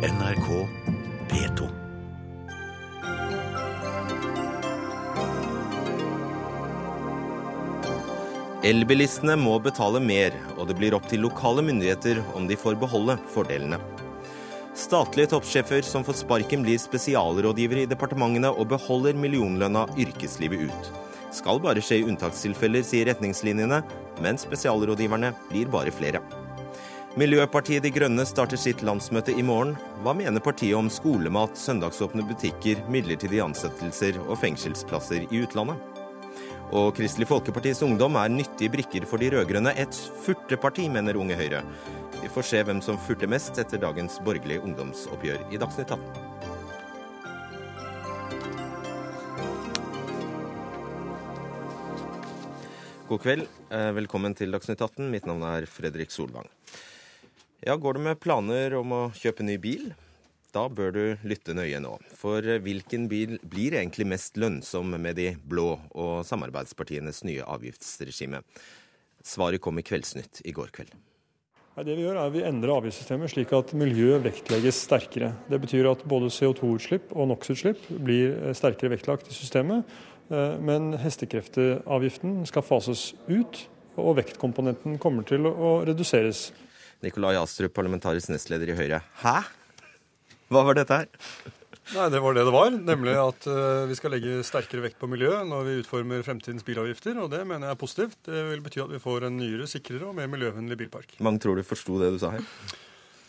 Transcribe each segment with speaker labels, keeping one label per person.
Speaker 1: NRK P2.
Speaker 2: Elbilistene må betale mer, og det blir opp til lokale myndigheter om de får beholde fordelene. Statlige toppsjefer som får sparken blir spesialrådgivere i departementene og beholder millionlønna yrkeslivet ut. Skal bare skje i unntakstilfeller, sier retningslinjene, men spesialrådgiverne blir bare flere. Miljøpartiet De Grønne starter sitt landsmøte i morgen. Hva mener partiet om skolemat, søndagsåpne butikker, midlertidige ansettelser og fengselsplasser i utlandet? Og Kristelig Folkepartis Ungdom er nyttige brikker for de rød-grønne. Et furteparti, mener Unge Høyre. Vi får se hvem som furter mest etter dagens borgerlige ungdomsoppgjør i Dagsnytt 18. God kveld. Eh, velkommen til Dagsnytt 18. Mitt navn er Fredrik Solvang. Ja, Går du med planer om å kjøpe ny bil? Da bør du lytte nøye nå. For hvilken bil blir egentlig mest lønnsom med de blå og samarbeidspartienes nye avgiftsregime? Svaret kom i Kveldsnytt i går kveld.
Speaker 3: Det Vi gjør er at vi endrer avgiftssystemet slik at miljø vektlegges sterkere. Det betyr at både CO2-utslipp og NOx-utslipp blir sterkere vektlagt i systemet. Eh, men hestekreftavgiften skal fases ut, og vektkomponenten kommer til å reduseres.
Speaker 2: Nikolai Astrup, parlamentarisk nestleder i Høyre. Hæ? Hva var dette her?
Speaker 3: Nei, Det var det det var. Nemlig at uh, vi skal legge sterkere vekt på miljøet når vi utformer fremtidens bilavgifter. Og det mener jeg er positivt. Det vil bety at vi får en nyere, sikrere og mer miljøvennlig bilpark.
Speaker 2: Mange tror du forsto det du sa her?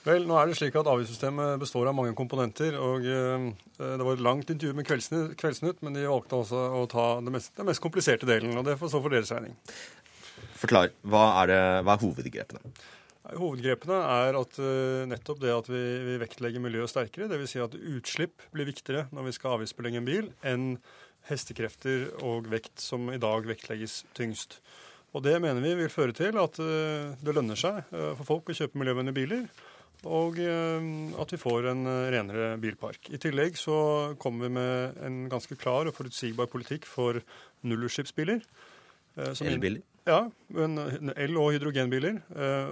Speaker 3: Vel, nå er det slik at Avgiftssystemet består av mange komponenter. og uh, Det var et langt intervju med Kveldsnytt, men de valgte også å ta den mest, den mest kompliserte delen. og Det får stå for deres regning.
Speaker 2: Forklar. Hva er, det, hva er hovedgrepene?
Speaker 3: Hovedgrepene er at uh, nettopp det at vi, vi vektlegger miljøet sterkere. Dvs. Si at utslipp blir viktigere når vi skal avgiftsbelegge en bil, enn hestekrefter og vekt, som i dag vektlegges tyngst. Og Det mener vi vil føre til at uh, det lønner seg uh, for folk å kjøpe miljøvennlige biler og at vi får en renere bilpark. I tillegg så kommer vi med en ganske klar og forutsigbar politikk for nullutslippsbiler.
Speaker 2: Elbiler?
Speaker 3: Ja, el- og hydrogenbiler.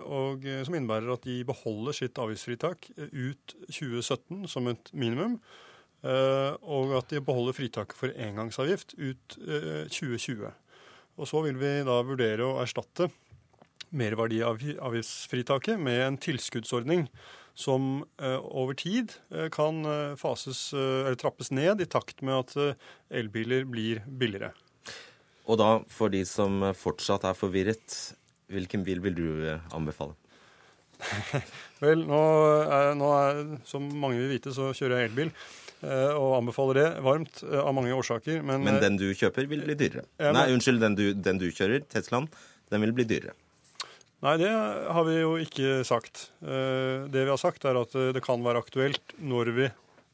Speaker 3: Og, som innebærer at de beholder sitt avgiftsfritak ut 2017 som et minimum. Og at de beholder fritaket for engangsavgift ut 2020. Og så vil vi da vurdere å erstatte merverdiavgiftsfritaket med en tilskuddsordning som over tid kan fases, eller trappes ned i takt med at elbiler blir billigere.
Speaker 2: Og da, for de som fortsatt er forvirret, hvilken bil vil du anbefale?
Speaker 3: Vel, nå, er, nå er, som mange vil vite, så kjører jeg elbil. Og anbefaler det varmt av mange årsaker. Men,
Speaker 2: men den du kjøper, vil bli dyrere? Ja, Nei, unnskyld, den du, den du kjører, Teslaen, den vil bli dyrere?
Speaker 3: Nei, det har vi jo ikke sagt. Det vi har sagt, er at det kan være aktuelt når vi,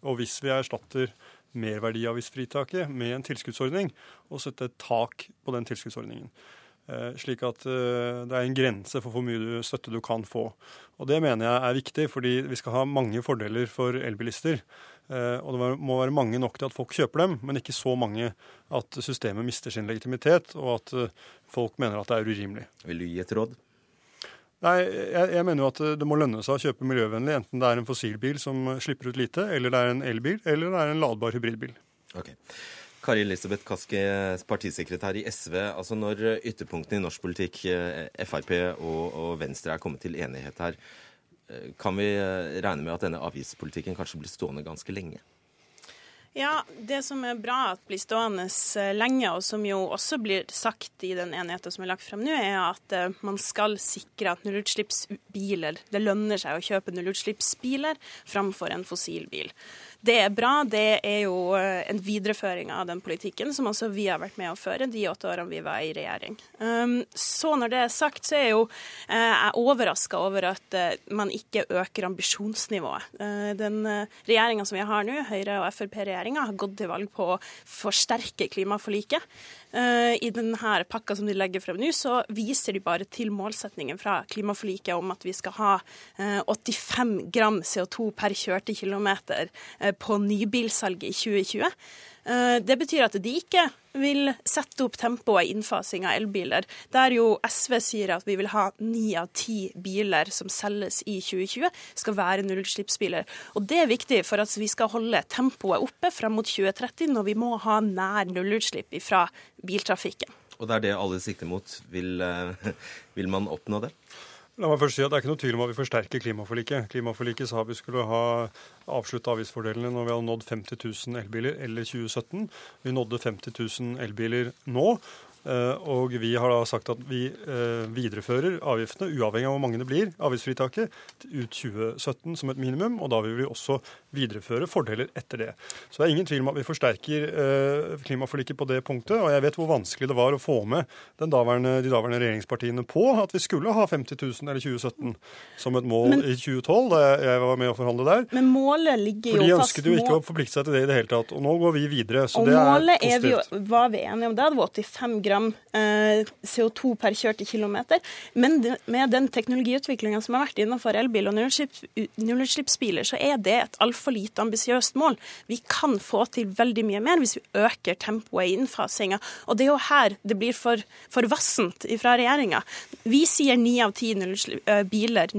Speaker 3: og hvis vi erstatter merverdiavgiftsfritaket med en tilskuddsordning og sette et tak på den tilskuddsordningen. Slik at det er en grense for hvor mye støtte du kan få. Og Det mener jeg er viktig, fordi vi skal ha mange fordeler for elbilister. Og det må være mange nok til at folk kjøper dem, men ikke så mange at systemet mister sin legitimitet, og at folk mener at det er urimelig.
Speaker 2: Vil du gi et råd?
Speaker 3: Nei, jeg, jeg, mener jo at det må lønne seg å kjøpe miljøvennlig, enten det er en fossilbil som slipper ut lite, eller det er en elbil, eller det er en ladbar hybridbil.
Speaker 2: Ok. Kari Elisabeth Kaski, partisekretær i SV. altså Når ytterpunktene i norsk politikk, Frp og, og Venstre, er kommet til enighet her, kan vi regne med at denne avgiftspolitikken kanskje blir stående ganske lenge?
Speaker 4: Ja, Det som er bra at blir stående lenge, og som jo også blir sagt i den enigheten som er lagt frem nå, er at man skal sikre at nullutslippsbiler Det lønner seg å kjøpe nullutslippsbiler framfor en fossilbil. Det er bra. Det er jo en videreføring av den politikken som også vi har vært med å føre de åtte årene vi var i regjering. Så når det er sagt, så er jo jeg overraska over at man ikke øker ambisjonsnivået. Den regjeringa som vi har nå, Høyre- og Frp-regjeringa, har gått til valg på å forsterke klimaforliket. I denne pakka som de legger frem nå, så viser de bare til målsettingen fra klimaforliket om at vi skal ha 85 gram CO2 per kjørte kilometer på nybilsalget i 2020. Eh, det betyr at de ikke vil sette opp tempoet i innfasing av elbiler, der jo SV sier at vi vil ha ni av ti biler som selges i 2020, skal være nullutslippsbiler. Og Det er viktig for at vi skal holde tempoet oppe fram mot 2030, når vi må ha nær nullutslipp fra biltrafikken.
Speaker 2: Og det er det alle sikter mot. Vil, vil man oppnå det?
Speaker 3: La meg først si at Det er ikke noe tvil om at vi forsterker klimaforliket. Klimaforliket sa vi skulle ha avslutta avgiftsfordelene når vi hadde nådd 50 000 elbiler eller 2017. Vi nådde 50 000 elbiler nå. Eh, og vi har da sagt at vi eh, viderefører avgiftene, uavhengig av hvor mange det blir, avgiftsfritaket, ut 2017 som et minimum. Og da vil vi også videreføre fordeler etter det. Så det er ingen tvil om at vi forsterker eh, klimaforliket på det punktet. Og jeg vet hvor vanskelig det var å få med daværende, de daværende regjeringspartiene på at vi skulle ha 50 000 eller 2017 som et mål men, i 2012, da jeg var med å forhandle der.
Speaker 4: Men målet ligger
Speaker 3: jo
Speaker 4: fast.
Speaker 3: For de ønsket jo ikke å forplikte seg til det i det hele tatt. Og nå går vi videre. Så
Speaker 4: og
Speaker 3: det er
Speaker 4: positivt.
Speaker 3: Og målet er
Speaker 4: vi var vi enige om. Det hadde vært 85 gram gram eh, CO2 per kjørte kilometer. Men med den teknologiutviklinga som har vært innenfor elbil og nullutslippsbiler, så er det et altfor lite ambisiøst mål. Vi kan få til veldig mye mer hvis vi øker tempoet i innfasinga. Og det er jo her det blir for, for vassent fra regjeringa. Vi sier ni av ti eh, biler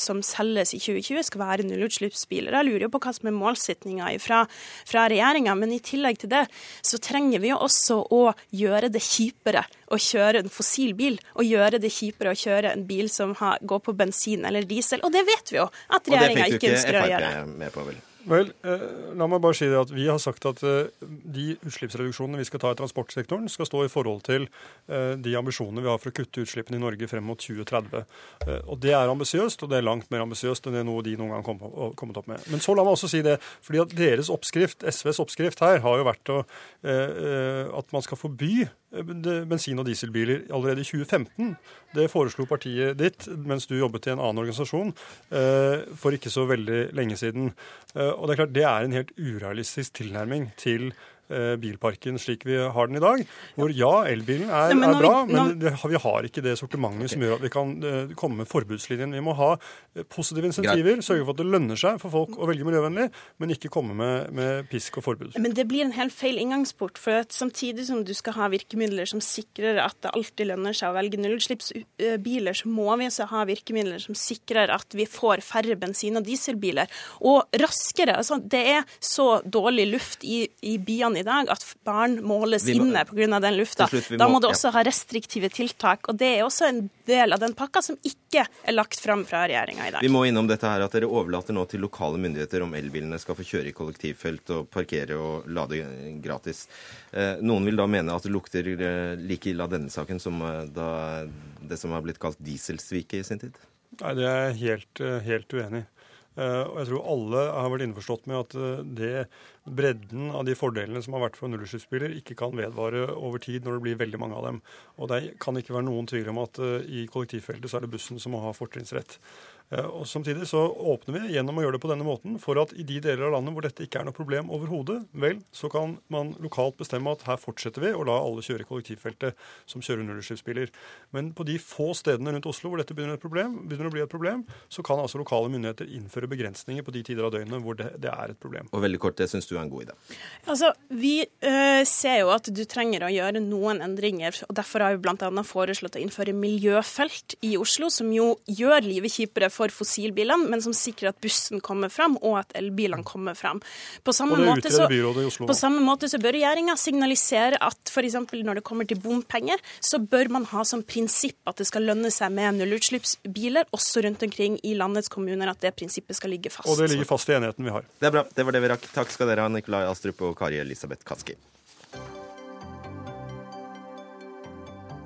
Speaker 4: som selges i 2020 skal være nullutslippsbiler. Jeg lurer jo på hva som er målsettinga fra, fra regjeringa. Men i tillegg til det så trenger vi jo også å gjøre det kjipt kjipere å kjøre en fossil bil, og gjøre det kjipere å kjøre en bil som har, går på bensin eller diesel. Og det vet vi jo at regjeringa ikke ønsker å gjøre.
Speaker 2: Og det fikk du ikke Frp med på, vel?
Speaker 3: Vel, eh, La meg bare si det at Vi har sagt at eh, de utslippsreduksjonene vi skal ta i transportsektoren, skal stå i forhold til eh, de ambisjonene vi har for å kutte utslippene i Norge frem mot 2030. Eh, og Det er ambisiøst, og det er langt mer ambisiøst enn det noe de noen gang kom, kommet opp med. Men så la meg også si det, fordi at deres oppskrift, SVs oppskrift her har jo vært å, at man skal forby bensin- og dieselbiler allerede i 2015. Det foreslo partiet ditt mens du jobbet i en annen organisasjon for ikke så veldig lenge siden. Og Det er klart det er en helt urealistisk tilnærming til Eh, bilparken slik vi har den i dag. Hvor ja, elbilen er, er bra, vi, men det, vi har ikke det sortimentet okay. som gjør at vi kan uh, komme med forbudslinjen. Vi må ha eh, positive insentiver, sørge for at det lønner seg for folk å velge miljøvennlig, men ikke komme med, med pisk og forbud.
Speaker 4: Men det blir en helt feil inngangsport. For at samtidig som du skal ha virkemidler som sikrer at det alltid lønner seg å velge nullutslippsbiler, så må vi også ha virkemidler som sikrer at vi får færre bensin- og dieselbiler. Og raskere. Altså, det er så dårlig luft i, i byene i dag at barn måles må, inne pga. den lufta. Slutt, da må du også ja. ha restriktive tiltak. og Det er også en del av den pakka som ikke er lagt fram fra regjeringa i dag.
Speaker 2: Vi må innom dette her at dere overlater nå til lokale myndigheter om elbilene skal få kjøre i kollektivfelt og parkere og lade gratis. Eh, noen vil da mene at det lukter eh, like ille av denne saken som eh, da det som har blitt kalt dieselsviket i sin tid?
Speaker 3: Nei, det er jeg helt, helt uenig i. Og jeg tror alle har vært innforstått med at det bredden av de fordelene som har vært for nullutslippsbiler, ikke kan vedvare over tid når det blir veldig mange av dem. Og det kan ikke være noen tvil om at i kollektivfeltet så er det bussen som må ha fortrinnsrett. Eh, og Samtidig så åpner vi gjennom å gjøre det på denne måten for at i de deler av landet hvor dette ikke er noe problem overhodet, vel, så kan man lokalt bestemme at her fortsetter vi og la alle kjøre i kollektivfeltet som kjører nullutslippsbiler. Men på de få stedene rundt Oslo hvor dette begynner, problem, begynner, å bli et problem, så kan altså lokale myndigheter innføre begrensninger på de tider av døgnet hvor det, det er et problem.
Speaker 2: Og veldig kort, det syns du er en god idé?
Speaker 4: Altså, Vi øh, ser jo at du trenger å gjøre noen endringer. og Derfor har vi bl.a. foreslått å innføre miljøfelt i Oslo, som jo gjør livet kjipere for fossilbilene, men som sikrer at bussen kommer fram, og at elbilene kommer fram. På samme, måte så, på samme måte så bør regjeringa signalisere at f.eks. når det kommer til bompenger, så bør man ha som prinsipp at det skal lønne seg med nullutslippsbiler, også rundt omkring i landets kommuner, at det prinsippet skal ligge fast.
Speaker 3: Og det ligger fast i enigheten vi har.
Speaker 2: Det er bra. Det var det vi rakk. Takk skal dere ha, Nikolai Astrup og Kari Elisabeth Kaski.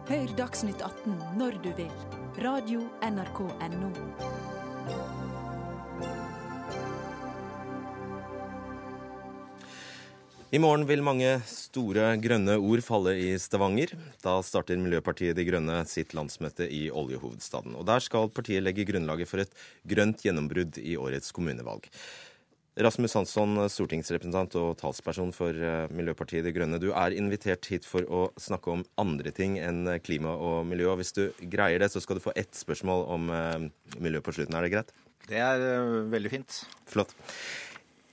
Speaker 5: Hør Dagsnytt 18 når du vil. Radio NRK Radio.nrk.no.
Speaker 2: I morgen vil mange store grønne ord falle i Stavanger. Da starter Miljøpartiet De Grønne sitt landsmøte i oljehovedstaden. Og der skal partiet legge grunnlaget for et grønt gjennombrudd i årets kommunevalg. Rasmus Hansson, stortingsrepresentant og talsperson for eh, Miljøpartiet De Grønne. Du er invitert hit for å snakke om andre ting enn klima og miljø. Og hvis du greier det, så skal du få ett spørsmål om eh, miljø på slutten. Er det greit?
Speaker 1: Det er eh, veldig fint.
Speaker 2: Flott.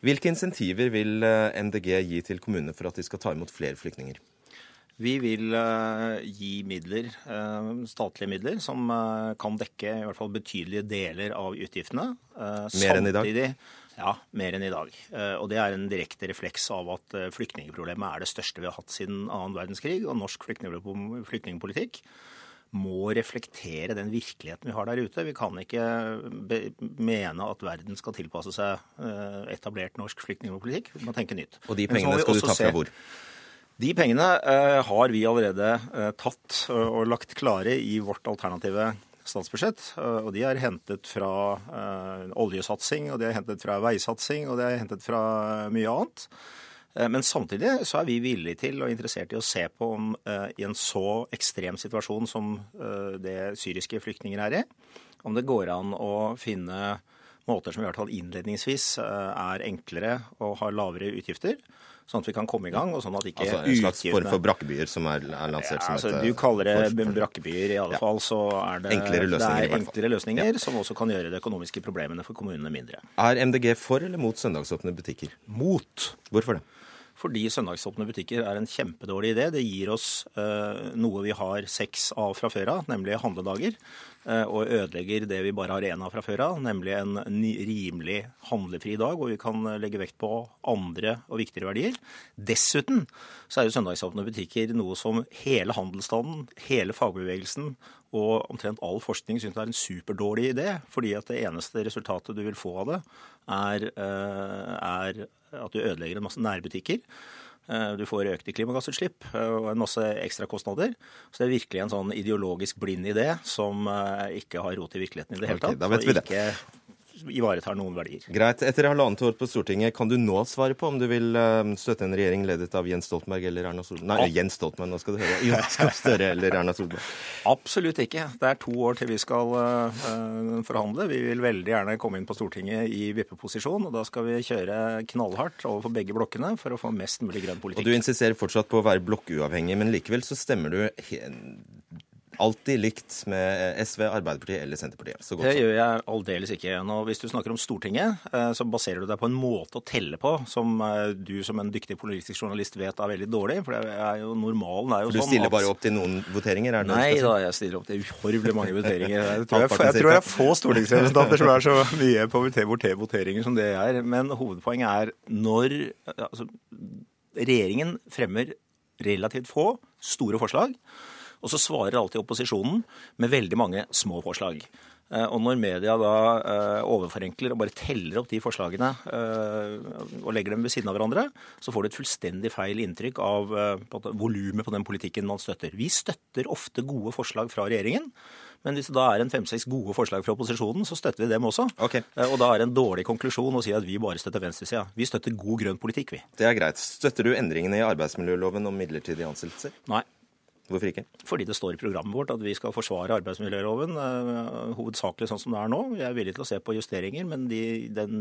Speaker 2: Hvilke insentiver vil eh, MDG gi til kommunene for at de skal ta imot flere flyktninger?
Speaker 6: Vi vil gi midler, statlige midler, som kan dekke i hvert fall betydelige deler av utgiftene.
Speaker 2: mer enn i dag?
Speaker 6: Ja, mer enn i dag. og det er en direkte refleks av at flyktningproblemet er det største vi har hatt siden annen verdenskrig. Og norsk flyktningpolitikk må reflektere den virkeligheten vi har der ute. Vi kan ikke mene at verden skal tilpasse seg etablert norsk flyktningpolitikk. Vi må tenke nytt.
Speaker 2: Og de pengene skal du ta fra hvor?
Speaker 6: De pengene eh, har vi allerede eh, tatt eh, og lagt klare i vårt alternative statsbudsjett. Eh, og de er hentet fra eh, oljesatsing, og de er hentet fra veisatsing, og de er hentet fra mye annet. Eh, men samtidig så er vi villige til og interessert i å se på om i en så ekstrem situasjon som det syriske flyktninger er i, om det går an å finne måter som i hvert fall innledningsvis er enklere og har lavere utgifter sånn at vi kan komme i gang. og sånn at ikke
Speaker 2: altså En slags form for brakkebyer som er, er lansert ja, altså,
Speaker 6: som et Du kaller det for, brakkebyer, i alle ja. fall. Så er det
Speaker 2: enklere løsninger,
Speaker 6: det er enklere løsninger ja. som også kan gjøre de økonomiske problemene for kommunene mindre.
Speaker 2: Er MDG for eller mot søndagsåpne butikker?
Speaker 6: Mot.
Speaker 2: Hvorfor det?
Speaker 6: Fordi søndagsåpne butikker er en kjempedårlig idé. Det gir oss uh, noe vi har seks av fra før av, nemlig handledager. Uh, og ødelegger det vi bare har én av fra før av, nemlig en rimelig handlefri dag hvor vi kan legge vekt på andre og viktigere verdier. Dessuten så er jo søndagsåpne butikker noe som hele handelsstanden, hele fagbevegelsen og omtrent all forskning syns det er en superdårlig idé. Fordi at det eneste resultatet du vil få av det, er, uh, er at du ødelegger en masse nærbutikker. Eh, du får økte klimagassutslipp eh, og en masse ekstrakostnader. Så det er virkelig en sånn ideologisk blind idé som eh, ikke har rot i virkeligheten i det hele tatt.
Speaker 2: Okay, da vet vi det
Speaker 6: ivaretar noen verdier.
Speaker 2: Greit. Etter halvannet år på Stortinget, kan du nå svare på om du vil eh, støtte en regjering ledet av Jens Stoltenberg eller Erna Solberg? Nei, Jens Stoltenberg, nå skal du høre. Jonas Støre eller Erna Solberg?
Speaker 6: Absolutt ikke. Det er to år til vi skal uh, forhandle. Vi vil veldig gjerne komme inn på Stortinget i vippeposisjon, og da skal vi kjøre knallhardt overfor begge blokkene for å få mest mulig grønn politikk.
Speaker 2: Og Du insisterer fortsatt på å være blokkuavhengig, men likevel så stemmer du alltid likt med SV, Arbeiderpartiet eller Senterpartiet?
Speaker 6: det gjør jeg aldeles ikke. Nå, hvis du snakker om Stortinget, eh, så baserer du deg på en måte å telle på som eh, du som en dyktig politisk journalist vet er veldig dårlig. For det er jo, normalen er jo
Speaker 2: du
Speaker 6: sånn
Speaker 2: Du stiller bare opp til noen voteringer?
Speaker 6: Er det Nei da, jeg stiller opp til uhorvelig mange voteringer. Jeg tror jeg, jeg, tror jeg er få stortingsrepresentanter som er så mye på voteringer som det er. Men hovedpoenget er når altså, regjeringen fremmer relativt få store forslag. Og så svarer alltid opposisjonen med veldig mange små forslag. Eh, og når media da uh, overforenkler og bare teller opp de forslagene uh, og legger dem ved siden av hverandre, så får du et fullstendig feil inntrykk av volumet på den politikken man støtter. Vi støtter ofte gode forslag fra regjeringen. Men hvis det da er en fem-seks gode forslag fra opposisjonen, så støtter vi dem også.
Speaker 2: Okay.
Speaker 6: Og da er det en dårlig konklusjon å si at vi bare støtter venstresida. Vi støtter god grønn politikk, vi.
Speaker 2: Det er greit. Støtter du endringene i arbeidsmiljøloven om midlertidige ansettelser?
Speaker 6: Nei.
Speaker 2: Hvorfor ikke?
Speaker 6: Fordi det står i programmet vårt at vi skal forsvare arbeidsmiljøloven uh, hovedsakelig sånn som det er nå. Vi er villig til å se på justeringer, men de, den,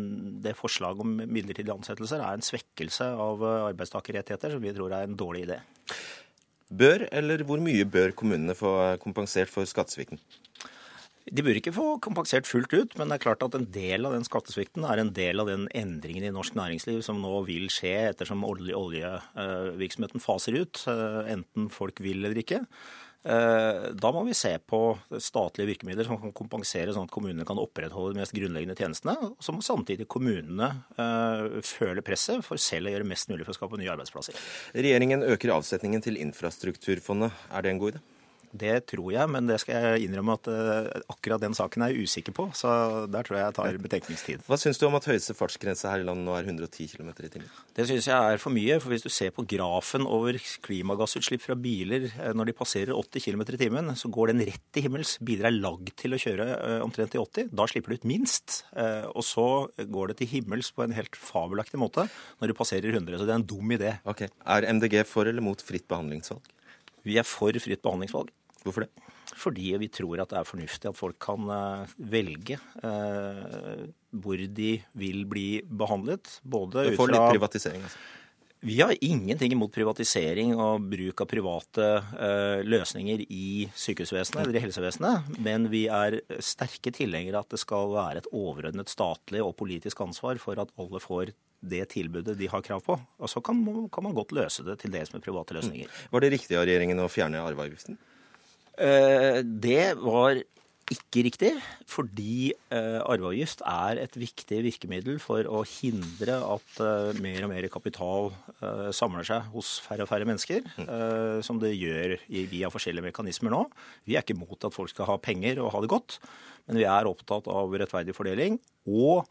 Speaker 6: det forslaget om midlertidige ansettelser er en svekkelse av uh, arbeidstakerrettigheter som vi tror er en dårlig idé.
Speaker 2: Bør, eller hvor mye bør kommunene få kompensert for skattesvikten?
Speaker 6: De burde ikke få kompensert fullt ut, men det er klart at en del av den skattesvikten er en del av den endringen i norsk næringsliv som nå vil skje ettersom oljevirksomheten faser ut, eh, enten folk vil eller ikke. Eh, da må vi se på statlige virkemidler som kan kompensere sånn at kommunene kan opprettholde de mest grunnleggende tjenestene. Og så må samtidig kommunene uh, føle presset for selv å gjøre mest mulig for å skape nye arbeidsplasser.
Speaker 2: Regjeringen øker avsetningen til infrastrukturfondet. Er det en god idé?
Speaker 6: Det tror jeg, men det skal jeg innrømme at uh, akkurat den saken er jeg usikker på. Så der tror jeg jeg tar betenkningstid.
Speaker 2: Hva syns du om at høyeste fartsgrense her i landet nå er 110 km i timen?
Speaker 6: Det syns jeg er for mye. For hvis du ser på grafen over klimagassutslipp fra biler uh, når de passerer 80 km i timen, så går den rett til himmels. Biler er lagd til å kjøre uh, omtrent i 80. Da slipper du ut minst. og så går det til himmels på en helt fabelaktig måte når du passerer 100. Så det er en dum idé.
Speaker 2: Ok. Er MDG for eller mot fritt behandlingsvalg?
Speaker 6: Vi er for fritt behandlingsvalg.
Speaker 2: Hvorfor det?
Speaker 6: Fordi vi tror at det er fornuftig at folk kan eh, velge eh, hvor de vil bli behandlet.
Speaker 2: Både ut fra litt privatisering, altså?
Speaker 6: Vi har ingenting imot privatisering og bruk av private eh, løsninger i sykehusvesenet eller i helsevesenet, men vi er sterke tilhengere at det skal være et overordnet statlig og politisk ansvar for at alle får det tilbudet de har krav på. Og så kan, kan man godt løse det til dels med private løsninger.
Speaker 2: Var det riktig av regjeringen å fjerne arveavgiften?
Speaker 6: Eh, det var ikke riktig, fordi eh, arveavgift er et viktig virkemiddel for å hindre at eh, mer og mer kapital eh, samler seg hos færre og færre mennesker, eh, som det gjør i, via forskjellige mekanismer nå. Vi er ikke mot at folk skal ha penger og ha det godt, men vi er opptatt av rettferdig fordeling. og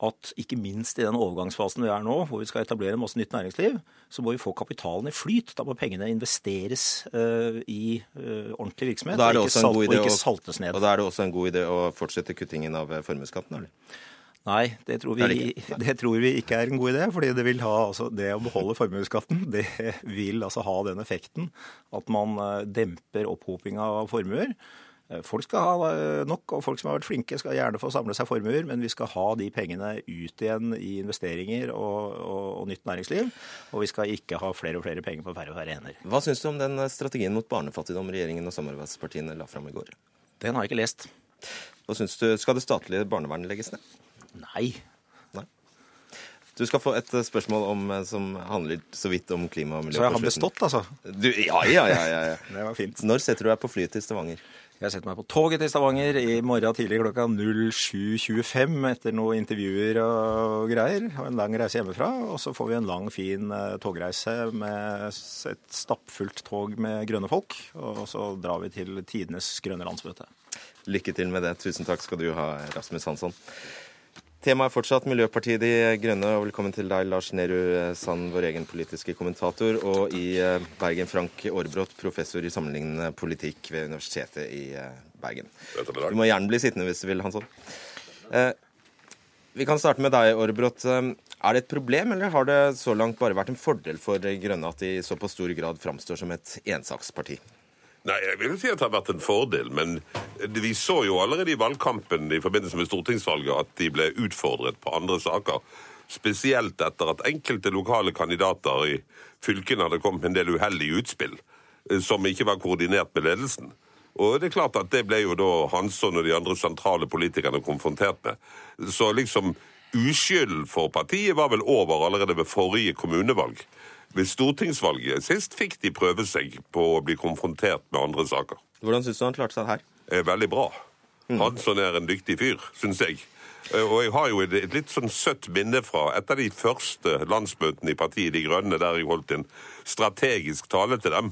Speaker 6: at ikke minst i den overgangsfasen vi er nå, hvor vi skal etablere masse nytt næringsliv, så må vi få kapitalen i flyt. Da må pengene investeres uh, i uh, ordentlig virksomhet, og, ikke, salt, og ikke, saltes ned.
Speaker 2: Og da er det også en god idé å fortsette kuttingen av eh, formuesskatten, eller?
Speaker 6: Nei, det tror, vi, det, det tror, vi, ikke er en god idé. fordi det, vil ha, altså, det å beholde formuesskatten det vil altså ha den effekten at man demper opphopinga av formuer. Eh, folk skal ha eh, nok, og folk som har vært flinke skal gjerne få samle seg formuer, men vi skal ha de pengene ut igjen i investeringer og, og, og, nytt næringsliv. Og vi skal ikke ha flere og flere penger på færre og færre hender.
Speaker 2: Hva syns du om den eh, strategien mot barnefattigdom regjeringen og samarbeidspartiene la fram i går?
Speaker 6: Den har jeg ikke lest.
Speaker 2: Hva syns du, Skal det statlige barnevernet legges ned?
Speaker 6: Nei.
Speaker 2: Nei. Du skal få et spørsmål om, som handler så vidt om klima og miljø.
Speaker 6: Så jeg har bestått, altså?
Speaker 2: Du, ja, ja, ja, ja,
Speaker 6: Det var fint.
Speaker 2: Når setter du deg på flyet til Stavanger?
Speaker 6: Jeg setter meg på toget til Stavanger i morgen tidlig klokka 07.25 etter noen intervjuer og greier. Og en lang reise hjemmefra. Og så får vi en lang, fin eh, togreise med et stappfullt tog med grønne folk. Og så drar vi til tidenes grønne landsmøte.
Speaker 2: Lykke til med det. Tusen takk skal du ha, Rasmus Hansson. Temaet er fortsatt Miljøpartiet De Grønne, og velkommen til deg, Lars Nehru Sand, vår egen politiske kommentator, og i eh, Bergen Frank Aarbrot, professor i sammenlignende politikk ved Universitetet i eh, Bergen. Du må gjerne bli sittende hvis du vil, Hansson. Eh, vi kan starte med deg, Aarbrot. Er det et problem, eller har det så langt bare vært en fordel for Grønne at de i såpass stor grad framstår som et ensaksparti?
Speaker 7: Nei, jeg vil si at det har vært en fordel, men vi så jo allerede i valgkampen i forbindelse med stortingsvalget at de ble utfordret på andre saker. Spesielt etter at enkelte lokale kandidater i fylkene hadde kommet med en del uheldige utspill eh, som ikke var koordinert med ledelsen. Og det er klart at det ble jo da Hansson og de andre sentrale politikerne konfrontert med. Så liksom uskylden for partiet var vel over allerede ved forrige kommunevalg. Ved stortingsvalget sist fikk de prøve seg på å bli konfrontert med andre saker.
Speaker 2: Hvordan syns du han klarte seg her?
Speaker 7: Er veldig bra. Hansson er en dyktig fyr, syns jeg. Eh, og jeg har jo et, litt sånn søtt minne fra et av de første landsmøtene i partiet De Grønne, der jeg holdt en strategisk tale til dem.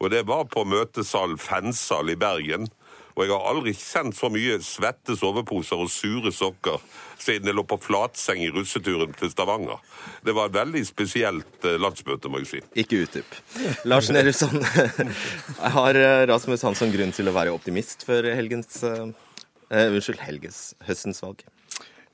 Speaker 7: Og det var på møtesal Fensal i Bergen. Og jeg har aldri kjent så mye svette soveposer og sure sokker siden jeg lå på flatseng i russeturen til Stavanger. Det var et veldig spesielt eh, landsmøte, må jeg si.
Speaker 2: Ikke utdyp. Lars Nehru har eh, Rasmus Hansson grunn til å være optimist før helgens uh, Unnskyld, helges høstens valg?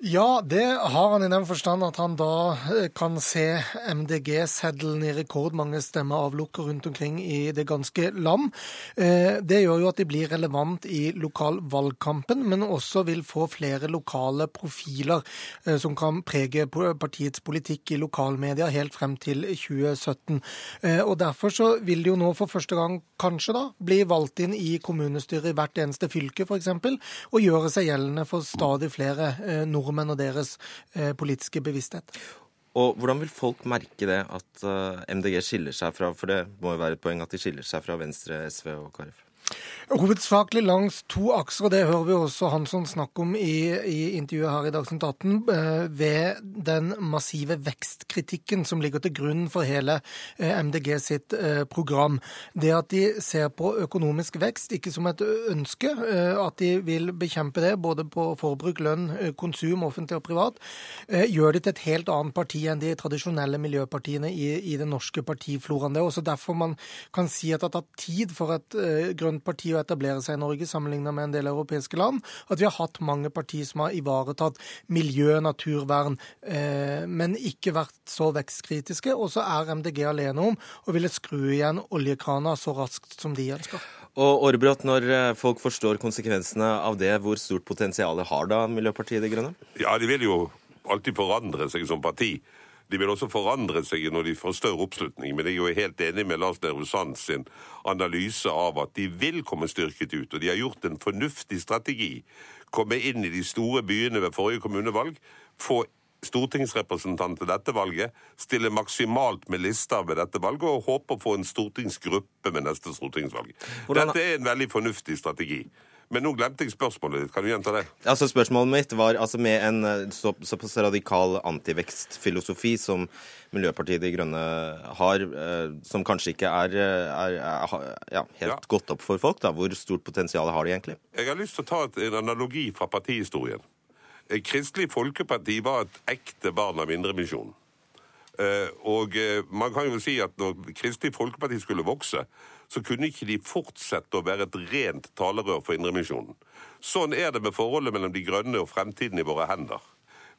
Speaker 8: Ja, det har han i den forstand at han da eh, kan se MDG-seddelen i rekordmange stemmer avlukker rundt omkring i det ganske land. Eh, det gjør jo at de blir relevant i lokalvalgkampen, men også vil få flere lokale profiler eh, som kan prege partiets politikk i lokalmedia helt frem til 2017. Og Derfor så vil de jo nå for første gang kanskje da bli valgt inn i kommunestyret i hvert eneste fylke, f.eks., og gjøre seg gjeldende for stadig flere nordmenn nordmenn og deres eh, politiske bevissthet.
Speaker 2: Og Hvordan vil folk merke det at eh, MDG skiller seg fra For det må jo være et poeng at de skiller seg fra Venstre, SV og KrF?
Speaker 8: Hovedsakelig langs to akser, og det hører vi også Hansson snakke om i, i intervjuet her i Dagsnytt 18, eh, ved den massive vekstkritikken som ligger til grunn for hele eh, MDG sitt eh, program. Det at de ser på økonomisk vekst ikke som et ønske, at de vil bekjempe det både på forbruk, lønn, konsum, offentlig og privat, gjør de til et helt annet parti enn de tradisjonelle miljøpartiene i, i den norske partifloraen. Det er også derfor man kan si at det har tatt tid for et grønt parti å etablere seg i Norge sammenlignet med en del europeiske land. At vi har hatt mange partier som har ivaretatt miljø, naturvern, eh, men ikke vært så vekstkritiske. Og så er MDG alene om å ville skru igjen oljekrana så raskt som de ønsker.
Speaker 2: Og Aarbrot, når eh, folk forstår konsekvensene av det, hvor stort potensial har da Miljøpartiet De Grønne?
Speaker 7: Ja, de vil jo alltid forandre seg som parti. De vil også forandre seg når de får større oppslutning. Men jeg er jo helt enig med Lars Nehru Sand sin analyse av at de vil komme styrket ut. Og de har gjort en fornuftig strategi. Komme inn i de store byene ved forrige kommunevalg. Få stortingsrepresentant til dette valget, stille maksimalt med lister ved dette valget og håpe å få en stortingsgruppe med neste stortingsvalg. Dette er en veldig fornuftig strategi. Men nå glemte jeg spørsmålet ditt. Kan du gjenta det?
Speaker 2: Altså Spørsmålet mitt var altså med en eh, så, såpass radikal antivekstfilosofi som Miljøpartiet De Grønne har, eh, som kanskje ikke er, eh, er, er ja, helt
Speaker 7: Ja.
Speaker 2: gått opp for folk, da. hvor stort potensial har de egentlig?
Speaker 7: Jeg har lyst til å ta et, en analogi fra partihistorien. Kristelig Folkeparti var et ekte barn av Indremisjonen. Eh, Og eh, man kan jo si at når Kristelig Folkeparti skulle vokse, så kunne ikke de fortsette å være et rent talerør for Indremisjonen. Sånn er det med forholdet mellom De grønne og fremtiden i våre hender.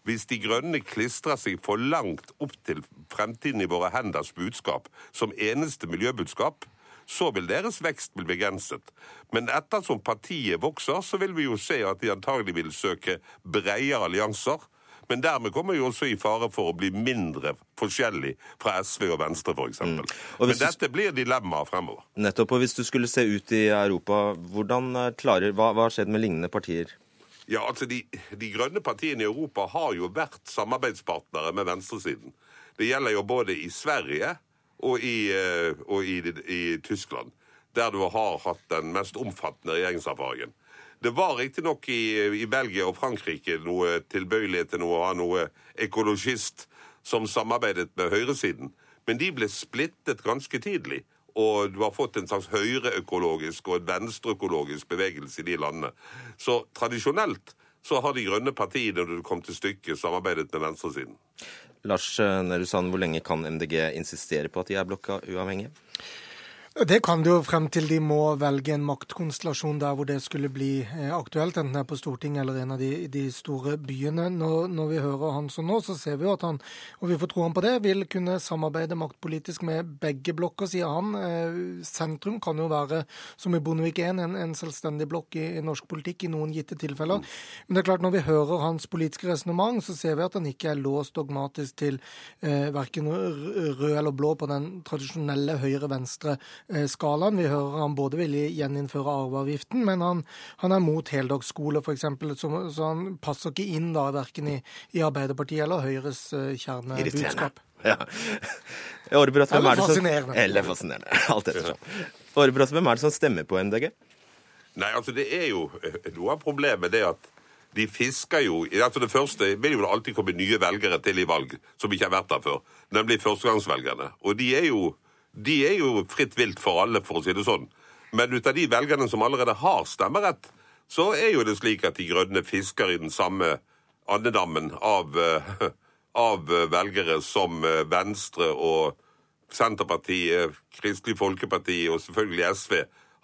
Speaker 7: Hvis De grønne klistrer seg for langt opp til fremtiden i våre henders budskap som eneste miljøbudskap, så vil deres vekst bli begrenset. Men ettersom partiet vokser, så vil vi jo se at de antagelig vil søke bredere allianser. Men dermed kommer jo også i fare for å bli mindre forskjellig fra SV og Venstre, f.eks.
Speaker 2: Og
Speaker 7: Men
Speaker 2: dette du-
Speaker 7: blir dilemmaet fremover.
Speaker 2: Nettopp. Og hvis du skulle se ut i Europa, hvordan eh, klarer Hva hva har skjedd med lignende partier?
Speaker 7: Ja, altså de, de grønne partiene i Europa har jo vært samarbeidspartnere med venstresiden. Det gjelder jo både i Sverige og i, eh, og i, i Tyskland, der du har hatt den mest omfattende regjeringserfaringen. Det var riktignok i, i Belgia og Frankrike noe tilbøyelighet til å ha noe ekologist som samarbeidet med høyresiden, men de ble splittet ganske tidlig. Og du har fått en slags høyreøkologisk og en venstreøkologisk bevegelse i de landene. Så tradisjonelt så har de grønne partiene, når det kom til stykket, samarbeidet med venstresiden.
Speaker 2: Lars eh, Nehru Sand, hvor lenge kan MDG insistere på at de er blokka uavhengige?
Speaker 8: Det kan det jo frem til de må velge en maktkonstellasjon der hvor det skulle bli eh, aktuelt, enten det er på Stortinget eller en av de, de store byene. Når, når vi hører han sånn nå, så ser vi jo at han, og vi får tro han på det, vil kunne samarbeide maktpolitisk med begge blokker, sier han. Eh, Sentrum kan jo være, som i Bondevik I, en, en selvstendig blokk i, i norsk politikk i noen gitte tilfeller. Men det er klart, når vi hører hans politiske resonnement, så ser vi at han ikke er låst dogmatisk til eh, verken rød eller blå på den tradisjonelle høyre-venstre-skalaen. Vi hører han både vil gjeninnføre arveavgiften, men han, han er mot heldagsskole, f.eks. Så, så han passer ikke inn da verken i, i Arbeiderpartiet eller Høyres eh, kjernebudskap.
Speaker 2: Ja. Aarbrot, hvem
Speaker 8: Eller
Speaker 2: er det som-
Speaker 8: fascinerende.
Speaker 2: Eller fascinerende. Alt ettersom. Aarbrot, hvem er det som stemmer på MDG?
Speaker 7: Nei, altså det er jo eh, Noe av problemet det at de fisker jo altså Det første vil jo alltid komme nye velgere til i valg som ikke har vært der før. Nemlig førstegangsvelgerne. Og de er jo, de er jo fritt vilt for alle, for å si det sånn. Men ut av de velgerne som allerede har stemmerett, så er jo det slik at De grønne fisker i den samme andedammen av, eh, av velgere som eh, Venstre og Senterpartiet, Kristelig Folkeparti og selvfølgelig SV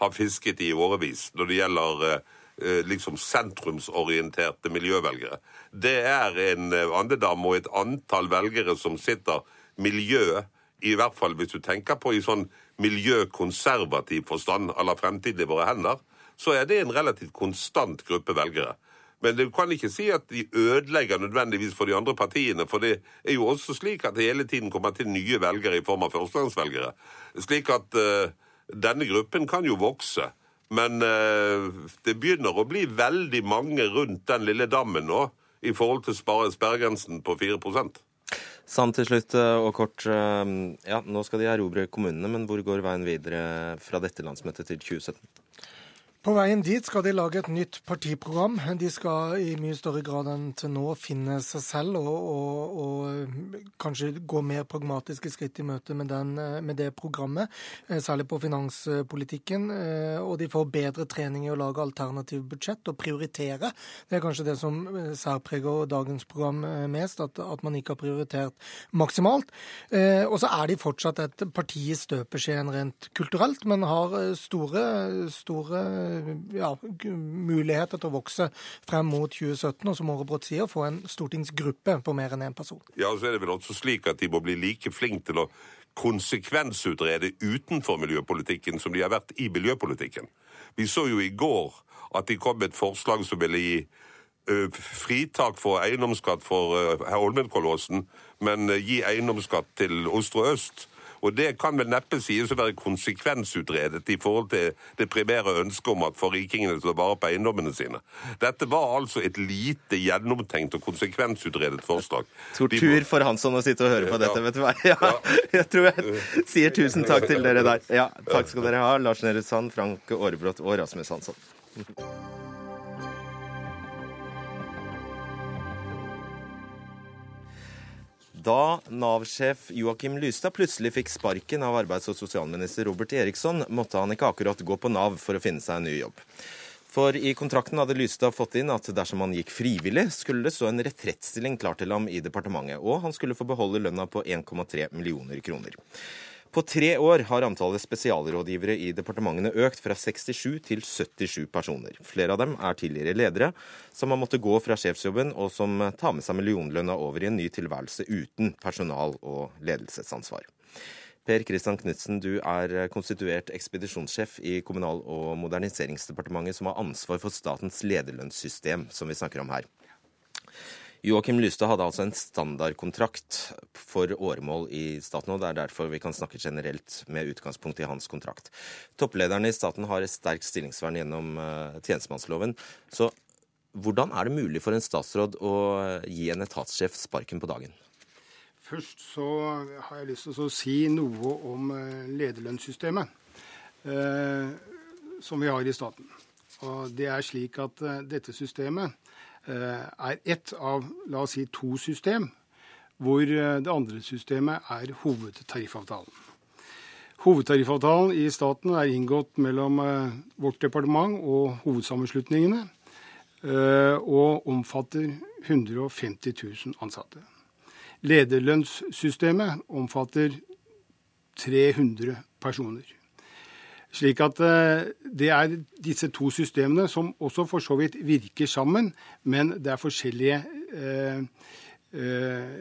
Speaker 7: har fisket i årevis når det gjelder eh, liksom sentrumsorienterte miljøvelgere. Det er en andedam og et antall velgere som sitter miljø, i hvert fall hvis du tenker på i sånn miljøkonservativ forstand à la fremtiden i våre hender, så er det en relativt konstant gruppe velgere. Men du kan ikke si at de ødelegger nødvendigvis for de andre partiene, for det er jo også slik at det hele tiden kommer til nye velgere i form av førstegangsvelgere. Slik at uh, denne gruppen kan jo vokse. Men uh, det begynner å bli veldig mange rundt den lille dammen nå i forhold til sperregrensen på 4
Speaker 2: Sand til slutt eh, og kort. eh, Ja, nå skal de erobre kommunene, men hvor går veien videre fra dette landsmøtet til 2017?
Speaker 8: På veien dit skal de lage et nytt partiprogram. De skal i mye større grad enn til nå finne seg selv og, og, og kanskje gå mer pragmatiske skritt i møte med, den, med det programmet, eh, særlig på finanspolitikken. Eh, Og de får bedre trening i å lage alternative budsjett og prioritere. Det er kanskje det som eh, særpreger dagens program eh, mest, at, at man ikke har prioritert maksimalt. Eh, Og så er de fortsatt et parti i støpeskjeen rent kulturelt, men har eh, store, store ja, muligheter til å vokse frem mot 2017, og som Aarebrot sier, få en stortingsgruppe på mer enn én person.
Speaker 7: Ja, så er det vel også slik at de må bli like flinke til å konsekvensutrede utenfor miljøpolitikken som de har vært i miljøpolitikken. Vi så jo i går at de kom med et forslag som ville gi eh, fritak for eiendomsskatt for eh, Holmenkollåsen, men eh, gi eiendomsskatt til Ostre øst. Og det kan vel neppe sies å være konsekvensutredet i forhold til det primære ønsket om at forrikingene å vare på eiendommene sine. Dette var altså et lite gjennomtenkt og konsekvensutredet forslag.
Speaker 2: Tortur for Hansson å sitte og høre på dette, vet du hva. Ja, jeg tror jeg sier tusen takk til dere der. Ja, takk skal dere ha, Lars Nehru Sand, Frank Aarebrot og Rasmus Hansson. Da Nav-sjef Joakim Lystad plutselig fikk sparken av arbeids- og sosialminister Robert Eriksson, måtte han ikke akkurat gå på Nav for å finne seg en ny jobb. For i kontrakten hadde Lystad fått inn at dersom han gikk frivillig, skulle det stå en retrettstilling klar til ham i departementet, og han skulle få beholde lønna på 1,3 millioner kroner. På tre år har antallet spesialrådgivere i departementene økt fra 67 til 77 personer. Flere av dem er tidligere ledere som har måttet gå fra sjefsjobben, og som tar med seg millionlønna over i en ny tilværelse uten personal- og ledelsesansvar. Per Kristian Knutsen, du er konstituert ekspedisjonssjef i Kommunal- og moderniseringsdepartementet, som har ansvar for statens lederlønnssystem, som vi snakker om her. Joakim Lystad hadde altså en standardkontrakt for åremål i staten, og det er derfor vi kan snakke generelt med utgangspunkt i hans kontrakt. Topplederne i staten har et sterkt stillingsvern gjennom uh, tjenestemannsloven. Så hvordan er det mulig for en statsråd å gi en etatssjef sparken på dagen?
Speaker 9: Først så har jeg lyst til å si noe om eh, lederlønnssystemet eh, som vi har i staten. Og det er slik at eh, dette systemet eh, er ett av la oss si, to system, hvor eh, det andre systemet er hovedtariffavtalen. Hovedtariffavtalen i staten er inngått mellom eh, vårt departement og hovedsammenslutningene, og omfatter 150 000 ansatte. Lederlønnssystemet omfatter 300 personer. Slik at det er disse to systemene som også for så vidt virker sammen, men det er forskjellige eh, eh,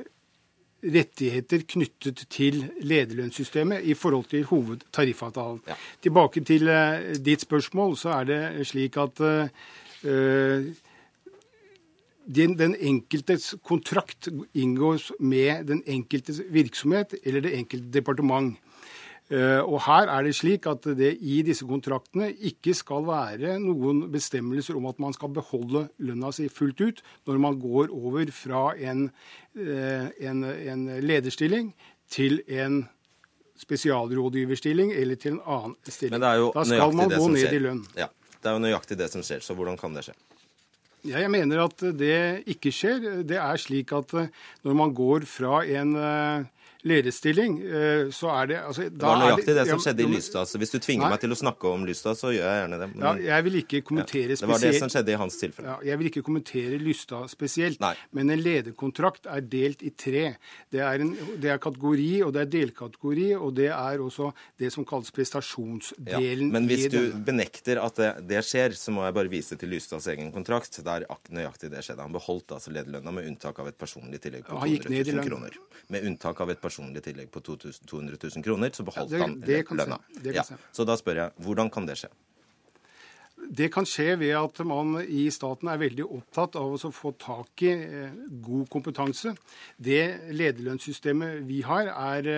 Speaker 9: rettigheter knyttet til lederlønnssystemet i forhold til hovedtariffavtalen. Ja. Tilbake til eh, ditt spørsmål, så er det slik at den, den, enkeltes kontrakt inngås med den enkeltes virksomhet eller det enkelte departement. Uh, og her er det slik at det i disse kontraktene ikke skal være noen bestemmelser om at man skal beholde lønna si fullt ut når man går over fra en, uh, en, en lederstilling til en spesialrådgiverstilling eller til en annen stilling. da skal man gå ned
Speaker 2: skjer.
Speaker 9: i lønn.
Speaker 2: Ja, Det er jo nøyaktig det som skjer, så hvordan kan det skje?
Speaker 9: Ja, jeg mener at det ikke skjer. Det er slik at når man går fra en lederstilling, så er det altså,
Speaker 2: Det var nøyaktig det, det som skjedde i Lystad. Så hvis du tvinger nei, meg til å snakke om Lystad, så gjør jeg gjerne det.
Speaker 9: Men, ja, jeg vil ikke kommentere
Speaker 2: ja, Det var det som skjedde i hans tilfelle.
Speaker 9: Ja, jeg vil ikke kommentere Lystad spesielt.
Speaker 2: Nei.
Speaker 9: Men en lederkontrakt er delt i tre. Det er, en, det er kategori, og det er delkategori, og det er også det som kalles prestasjonsdelen.
Speaker 2: Ja, men hvis du benekter at det, det, skjer, så må jeg bare vise til Lystads egen kontrakt. Der nøyaktig det skjedde. Han beholdt altså lederlønna med unntak av et personlig tillegg på 200 000 kroner. Med unntak av et personlig tillegg på 200 000 kroner, så beholdt
Speaker 9: ja, det, det
Speaker 2: han lønna.
Speaker 9: Ja.
Speaker 2: Så da spør jeg, hvordan kan det skje?
Speaker 9: Det kan skje ved at man i staten er veldig opptatt av å få tak i god kompetanse. Det lederlønnssystemet vi har, er,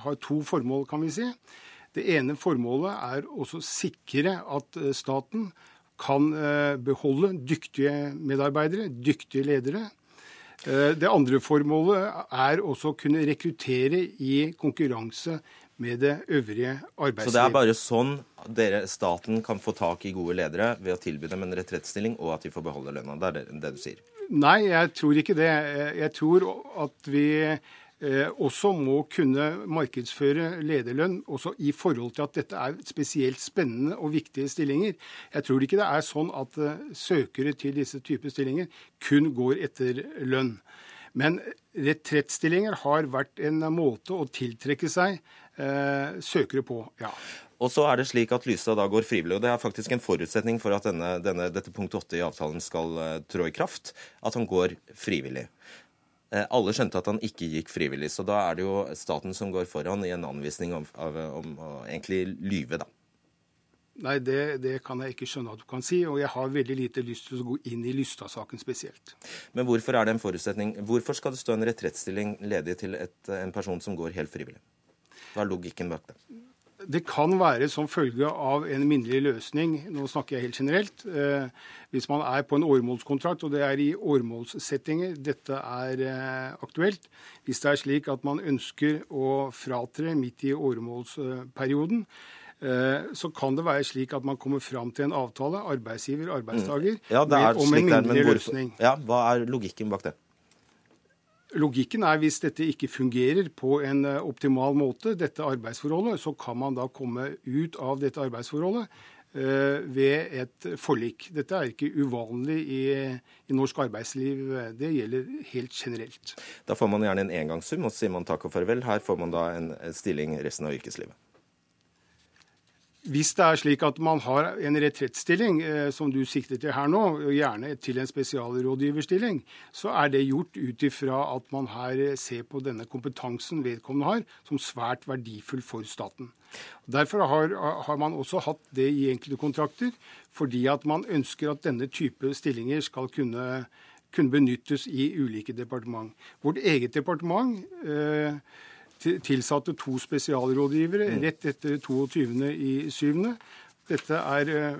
Speaker 9: har to formål, kan vi si. Det ene formålet er å sikre at staten kan beholde dyktige medarbeidere, dyktige ledere. Det andre formålet er også å kunne rekruttere i konkurranse med det øvrige arbeidslivet.
Speaker 2: Så det er bare sånn dere, staten kan få tak i gode ledere ved å tilby dem en retrettstilling, og at de får beholde lønna? Det er det, det du sier?
Speaker 9: Nei, jeg tror ikke det. Jeg tror at vi eh, også må kunne markedsføre lederlønn også i forhold til at dette er spesielt spennende og viktige stillinger. Jeg tror ikke det er sånn at eh, søkere til disse typer stillinger kun går etter lønn. Men retrettstillinger har vært en måte å tiltrekke seg eh, søkere på, ja.
Speaker 2: Og så er det slik at Lysa da går frivillig, og det er faktisk en forutsetning for at denne, denne, dette punkt 8 i avtalen skal uh, trå i kraft, at han går frivillig. Uh, alle skjønte at han ikke gikk frivillig, så da er det jo staten som går foran i en anvisning om, av, om å egentlig lyve, da.
Speaker 9: Nei, det, det, kan jeg ikke skjønne at du kan si. Og jeg har veldig lite lyst til å gå inn i Lystad-saken spesielt.
Speaker 2: Men hvorfor er det en forutsetning? Hvorfor skal det stå en retrettstilling ledig til et, en person som går helt frivillig? Hva er logikken bak det?
Speaker 9: Det kan være som følge av en minnelig løsning, nå snakker jeg helt generelt. Eh, hvis man er på en åremålskontrakt, og det er i åremålssettinger dette er eh, aktuelt. Hvis det er slik at man ønsker å fratre midt i åremålsperioden, Eh, så kan det være slik at man kommer fram til en avtale, arbeidsgiver, arbeidstaker,
Speaker 2: mm. ja,
Speaker 9: om en minnelig løsning.
Speaker 2: Ja, Hva er logikken bak det?
Speaker 9: Logikken er hvis dette ikke fungerer på en eh, optimal måte, dette arbeidsforholdet, så kan man da komme ut av dette arbeidsforholdet uh, ved et forlik. Dette er ikke uvanlig i, i, norsk arbeidsliv. Det gjelder helt generelt.
Speaker 2: Da får man gjerne en engangssum, og så sier man takk og farvel. Her får man da en stilling resten av yrkeslivet.
Speaker 9: Hvis det er slik at man har en retrettstilling, eh, som du sikter til her nå, og gjerne til en spesialrådgiverstilling, så er det gjort ut ifra at man her ser på denne kompetansen vedkommende har, som svært verdifull for staten. Derfor har, har man også hatt det i enkelte kontrakter, fordi at man ønsker at denne type stillinger skal kunne, kunne benyttes i ulike departement. Vårt eget departement eh, tilsatte to spesialrådgivere mm. rett etter 22.07. Dette er eh,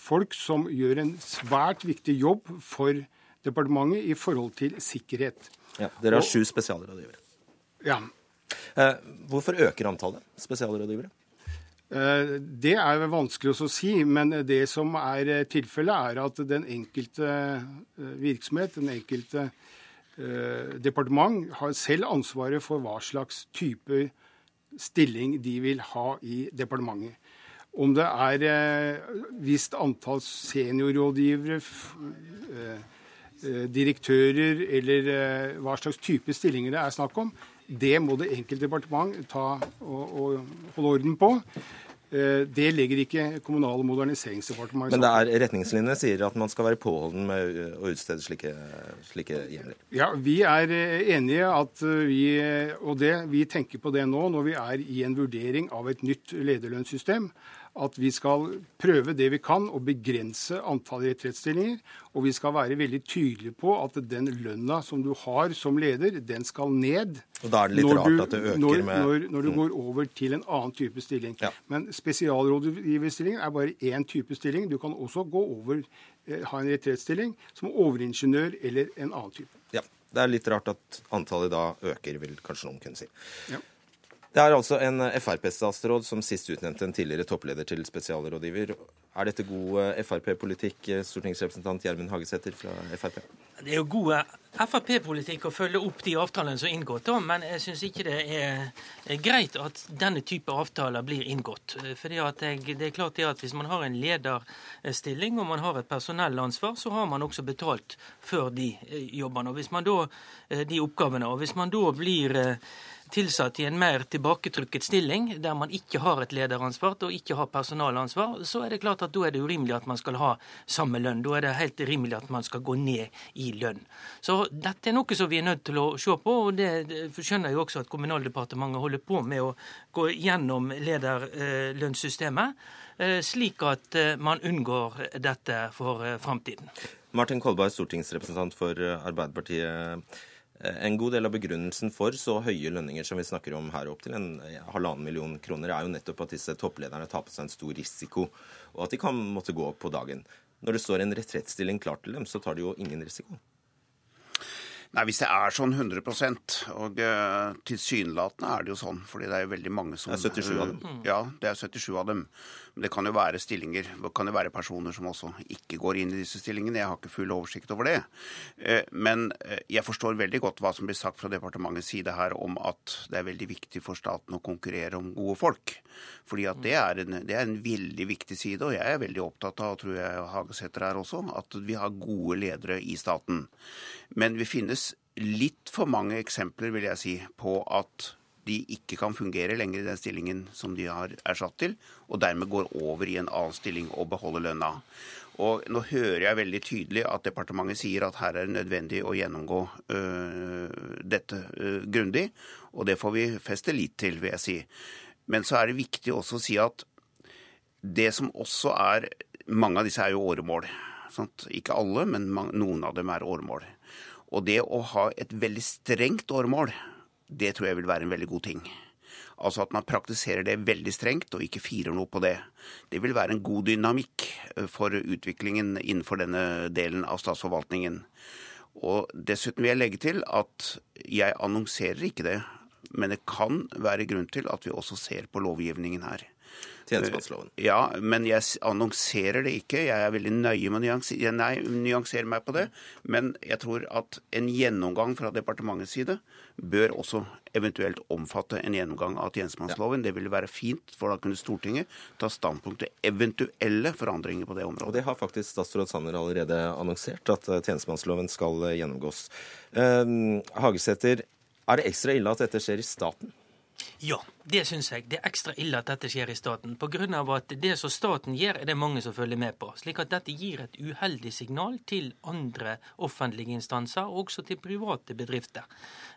Speaker 9: folk som gjør en svært viktig jobb for departementet i forhold til sikkerhet.
Speaker 2: Ja, Dere har sju spesialrådgivere.
Speaker 9: Ja.
Speaker 2: Eh, hvorfor øker antallet spesialrådgivere?
Speaker 9: Eh, det er vanskelig å si, men det som er tilfellet, er at den enkelte virksomhet, den enkelte departement har selv ansvaret for hva slags type stilling de vil ha i departementet. Om det er eh, visst antall seniorrådgivere, eh, direktører eller hva slags type stillinger det er snakk om, det må det enkelte departement ta og, og holde orden på. Eh, det legger ikke Kommunal- og moderniseringsdepartementet
Speaker 2: Men det er retningslinjene sier at man skal være påholden med å utstede slike, slike hjemler?
Speaker 9: Ja, vi er eh, enige at eh, vi, og det, vi tenker på det nå når vi er i en vurdering av et nytt lederlønnssystem at vi skal prøve det vi kan å begrense antallet retrettstillinger. Og vi skal være veldig tydelige på at den lønna som du har som leder, den skal ned.
Speaker 2: Og da er det litt rart du, at det øker
Speaker 9: når,
Speaker 2: med
Speaker 9: Når, når du mm. går over til en annen type stilling. Ja. Men spesialrådgiverstillingen er bare én type stilling. Du kan også gå over, eh, ha en retrettstilling som overingeniør eller en annen type.
Speaker 2: Ja. Det er litt rart at antallet da øker, vil kanskje noen kunne si. Ja. Det er altså en Frp-statsråd som sist utnevnte en tidligere toppleder til spesialrådgiver. Er dette god eh, Frp-politikk, eh, stortingsrepresentant Gjermund Hagesæter fra Frp?
Speaker 10: Det er jo god eh, Frp-politikk å følge opp de avtalene som er inngått, men jeg syns ikke det er greit at denne type avtaler blir inngått. Fordi det er klart det at Hvis man har en lederstilling og man har et personellansvar, så har man også betalt for de jobbene og hvis man da, de oppgavene. Og hvis man da blir tilsatt i en mer tilbaketrykket stilling, der man ikke har et lederansvar og ikke har personalansvar, så er det klart at da er det urimelig at man skal ha samme lønn. Da er det helt rimelig at man skal gå ned i lønn. Så dette er noe som vi er nødt til å se på, og det skjønner jeg også at Kommunaldepartementet holder på med å gå gjennom lederlønnssystemet, eh, slik at eh, man unngår dette for eh, framtiden.
Speaker 2: Martin Kolberg, stortingsrepresentant for Arbeiderpartiet. Eh, en god del av begrunnelsen for så høye lønninger som vi snakker om her, opp til en halvannen million kroner, er jo nettopp at disse topplederne tar på seg en stor risiko, og at de kan måtte gå opp på dagen. Når det står en retrettstilling klar til dem, så tar de jo ingen risiko.
Speaker 11: Nei, Hvis det er sånn 100 og uh, tilsynelatende er det jo sånn, fordi det er jo veldig mange som
Speaker 2: Det er 77 av dem.
Speaker 11: Uh, ja, det er 77 av dem. Men det kan jo være stillinger, det kan jo være personer som også ikke går inn i disse stillingene. Jeg har ikke full oversikt over det. Uh, men jeg forstår veldig godt hva som blir sagt fra departementets side her om at det er veldig viktig for staten å konkurrere om gode folk. Fordi at det er en, det er en veldig viktig side, og jeg er veldig opptatt av, og tror jeg Hagesæter er også, at vi har gode ledere i staten. Men vi finnes litt for mange eksempler, vil jeg si, på at de ikke kan fungere lenger i den stillingen som de har er satt til, og dermed går over i en annen stilling og beholder lønna. Og Nå hører jeg veldig tydelig at departementet sier at her er det nødvendig å gjennomgå øh, dette øh, grundig, og det får vi feste lit til, vil jeg si. Men så er det viktig også å si at Det som også er Mange av disse er jo åremål. Sant? Ikke alle, men noen av dem er åremål. Og det å ha et veldig strengt åremål, det tror jeg vil være en veldig god ting. Altså at man praktiserer det veldig strengt og ikke firer noe på det. Det vil være en god dynamikk eh, for utviklingen innenfor denne delen av statsforvaltningen. Og dessuten vil jeg legge til at jeg annonserer ikke det, men det kan være grunn til at vi også ser på lovgivningen her.
Speaker 2: Tjenestemannsloven.
Speaker 11: Ja, men jeg annonserer det ikke. Jeg er veldig nøye med å nyansere, nei, nyansere meg på det. Men jeg tror at en gjennomgang fra departementets side bør også eventuelt omfatte en gjennomgang av tjenestemannsloven. Det ville være fint, for da kunne Stortinget ta standpunkt til eventuelle forandringer på det området.
Speaker 2: Og det har faktisk statsråd Sanner allerede annonsert, at eh, tjenestemannsloven skal eh, gjennomgås. Eh, Hagesæter, er det ekstra ille at dette skjer i staten?
Speaker 10: Ja, det syns jeg. Det er ekstra ille at dette skjer i staten. Av at det som staten gjør, er det mange som følger med på. Slik at dette gir et uheldig signal til andre offentlige instanser, og også til private bedrifter.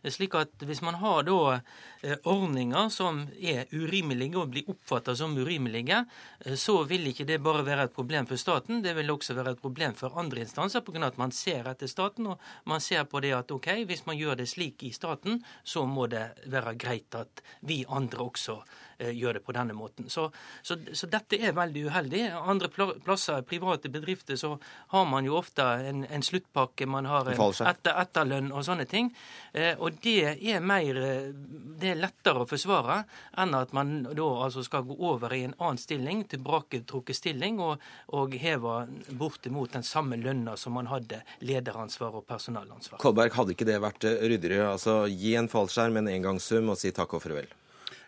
Speaker 10: Slik at hvis man har da eh, ordninger som er urimelige og blir oppfatta som urimelige, eh, så vil ikke det bare være et problem for staten, det vil også være et problem for andre instanser, pga. at man ser etter staten, og man ser på det at ok, hvis man gjør det slik i staten, så må det være greit at vi andre også gjør det på denne måten. Så, så, så dette er veldig uheldig. Andre plasser, private bedrifter, så har man jo ofte en, en sluttpakke, man har en etter, etterlønn og sånne ting. Eh, og det er mer eh, Det er lettere å forsvare enn at man da altså skal gå over i en annen stilling, tilbaketrukket stilling, og, og heve bortimot den samme lønna som man hadde lederansvar og personalansvar.
Speaker 2: Kolberg, hadde ikke det vært eh, ryddigere? Altså gi en fallskjerm, en engangssum, og si takk og farvel?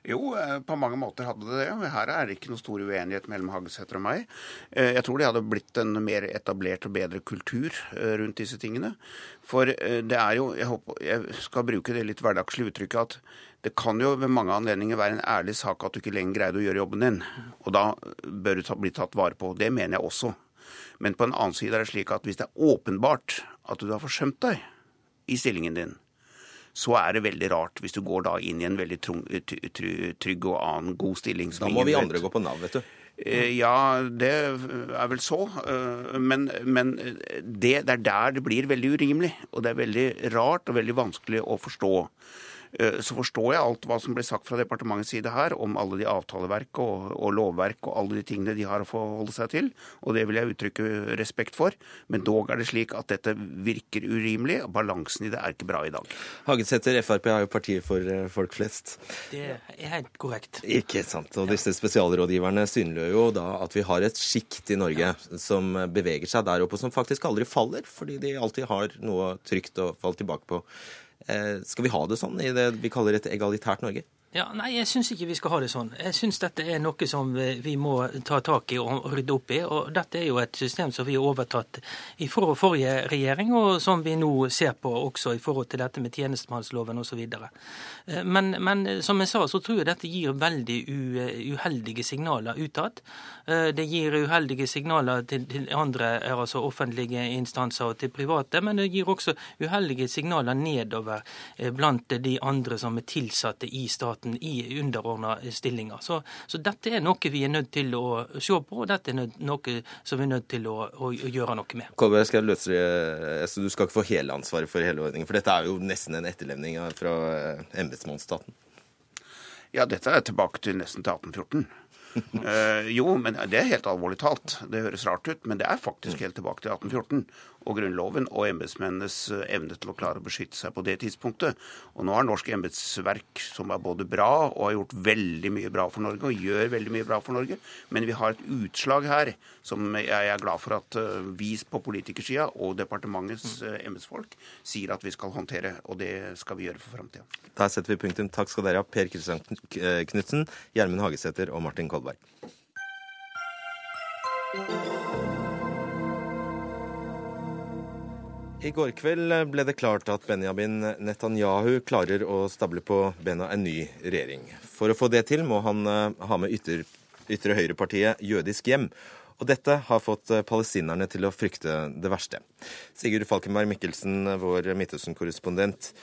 Speaker 11: Jo, eh, på mange måter hadde det det. Her er det ikke noe stor uenighet mellom Hagesæter og meg. Eh, Jeg tror det hadde blitt en mer etablert og bedre kultur eh, rundt disse tingene. For det er jo, jeg, håper, jeg skal bruke det litt hverdagslige uttrykket, at det kan jo ved mange anledninger være en ærlig sak at du ikke lenger greide å gjøre jobben din. Og da bør du bli tatt vare på. Det mener jeg også. Men på en annen side er det slik at hvis det er åpenbart at du har forsømt deg i stillingen din, så er det veldig rart hvis du går da inn i en veldig ty- trygg og annen god stilling.
Speaker 2: Da må vi
Speaker 11: vet.
Speaker 2: andre gå på Nav, vet du.
Speaker 11: Eh, Ja, det er vel så. eh, Men, men det, det er der det blir veldig urimelig. Og det er veldig rart og veldig vanskelig å forstå. Eh, Så forstår jeg alt hva som ble sagt fra departementets side her, om alle de avtaleverk og, og lovverk og alle de tingene de har å forholde seg til. Og det vil jeg uttrykke respekt for. Men dog er det slik at dette virker urimelig. og Balansen i det er ikke bra i dag.
Speaker 2: Hagesæter, Frp er jo partiet for eh, folk flest.
Speaker 10: Det er helt korrekt.
Speaker 2: Ikke sant. Og disse spesialrådgiverne synliggjør jo da at vi har et sjikt i Norge som beveger seg der oppe, og som faktisk aldri faller, fordi de alltid har noe trygt å falle tilbake på. Eh, skal vi ha det sånn i det vi kaller et egalitært Norge?
Speaker 10: Ja, Nei, jeg syns ikke vi skal ha det sånn. Jeg syns dette er noe som vi må ta tak i og rydde opp i. Og dette er jo et system som vi har overtatt fra forrige regjering, og som vi nå ser på også i forhold til dette med tjenestemannsloven osv. Men, men som jeg sa, så tror jeg dette gir veldig uheldige signaler utad. Eh, Det gir uheldige signaler til, til andre, altså offentlige instanser og til private, men det gir også uheldige signaler nedover eh, blant de andre som er tilsatte i staten i underordna stillinger. Så, så dette er noe vi er nødt til å se på, og dette er nød, noe som vi er nødt til å, å, å gjøre noe med.
Speaker 2: Kolberg, skal jeg løse det, altså, du skal ikke få hele ansvaret for hele ordningen, for dette er jo nesten en etterlevning fra eh, embetsmannsstaten.
Speaker 11: Ja, dette er tilbake til nesten til 1814. Uh, jo, men det er helt alvorlig talt. Det høres rart ut, men det er faktisk helt tilbake til 1814. Og Grunnloven og embetsmennenes eh, evne til å klare å beskytte seg på det tidspunktet. Og nå har norsk embetsverk, som er både bra og har gjort veldig mye bra for Norge, og gjør veldig mye bra for Norge, men vi har et utslag her som jeg er glad for at eh, vi på politikersida og departementets eh, embetsfolk sier at vi skal håndtere, og det skal vi gjøre for framtida.
Speaker 2: Der setter vi punktum. Takk skal dere ha, Per Kristian Knutsen, Gjermund Hagesæter og Martin Kolberg. I går kveld ble det klart at Benjamin Netanyahu klarer å stable på bena en ny regjering. For å få det til må han eh, ha med ytter, ytre høyrepartiet Jødisk hjem. Og dette har fått eh, palestinerne til å frykte det verste. Sigurd Falkenberg Mikkelsen, vår Midtøsten-korrespondent.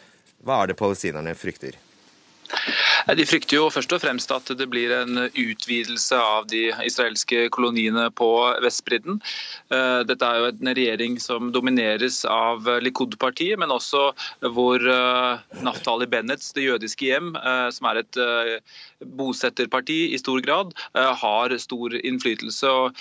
Speaker 2: Hva er det palestinerne frykter?
Speaker 12: De frykter jo først og fremst at det blir en utvidelse av de israelske koloniene på Vestbredden. Eh, dette er jo en regjering som domineres av Likud-partiet, men også hvor eh, Naftali Bennets Det jødiske hjem, eh, som er et bosetterparti i stor grad, har stor innflytelse. og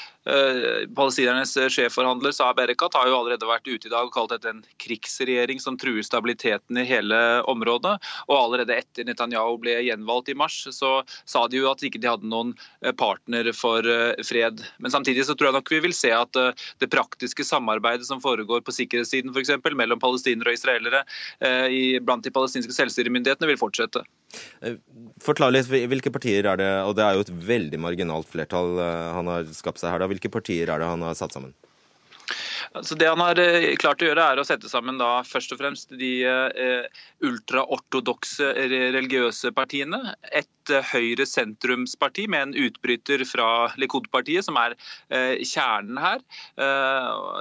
Speaker 12: Palestinernes sjefforhandler Saab Erekat har jo allerede vært ute i dag og kalt dette en krigsregjering som truer stabiliteten i hele området. Og allerede etter Netanyahu ble gjenvalgt i mars, så sa de jo at ikke de hadde noen eh, partner for eh, fred. Men samtidig så tror jeg nok vi vil se at eh, det praktiske samarbeidet som foregår på sikkerhetssiden f.eks. mellom palestinere og israelere blant de palestinske selvstyremyndighetene, vil fortsette.
Speaker 2: Forklar litt, Hvilke partier er det, og det er jo et veldig marginalt flertall han har skapt seg her, da. Hvilke partier er det han har satt sammen?
Speaker 12: Altså det han har eh, klart å gjøre, er å sette sammen da først og fremst de eh, ultraortodokse religiøse partiene. Et eh, høyre-sentrumsparti med en utbryter fra Likud-partiet, som er kjernen her.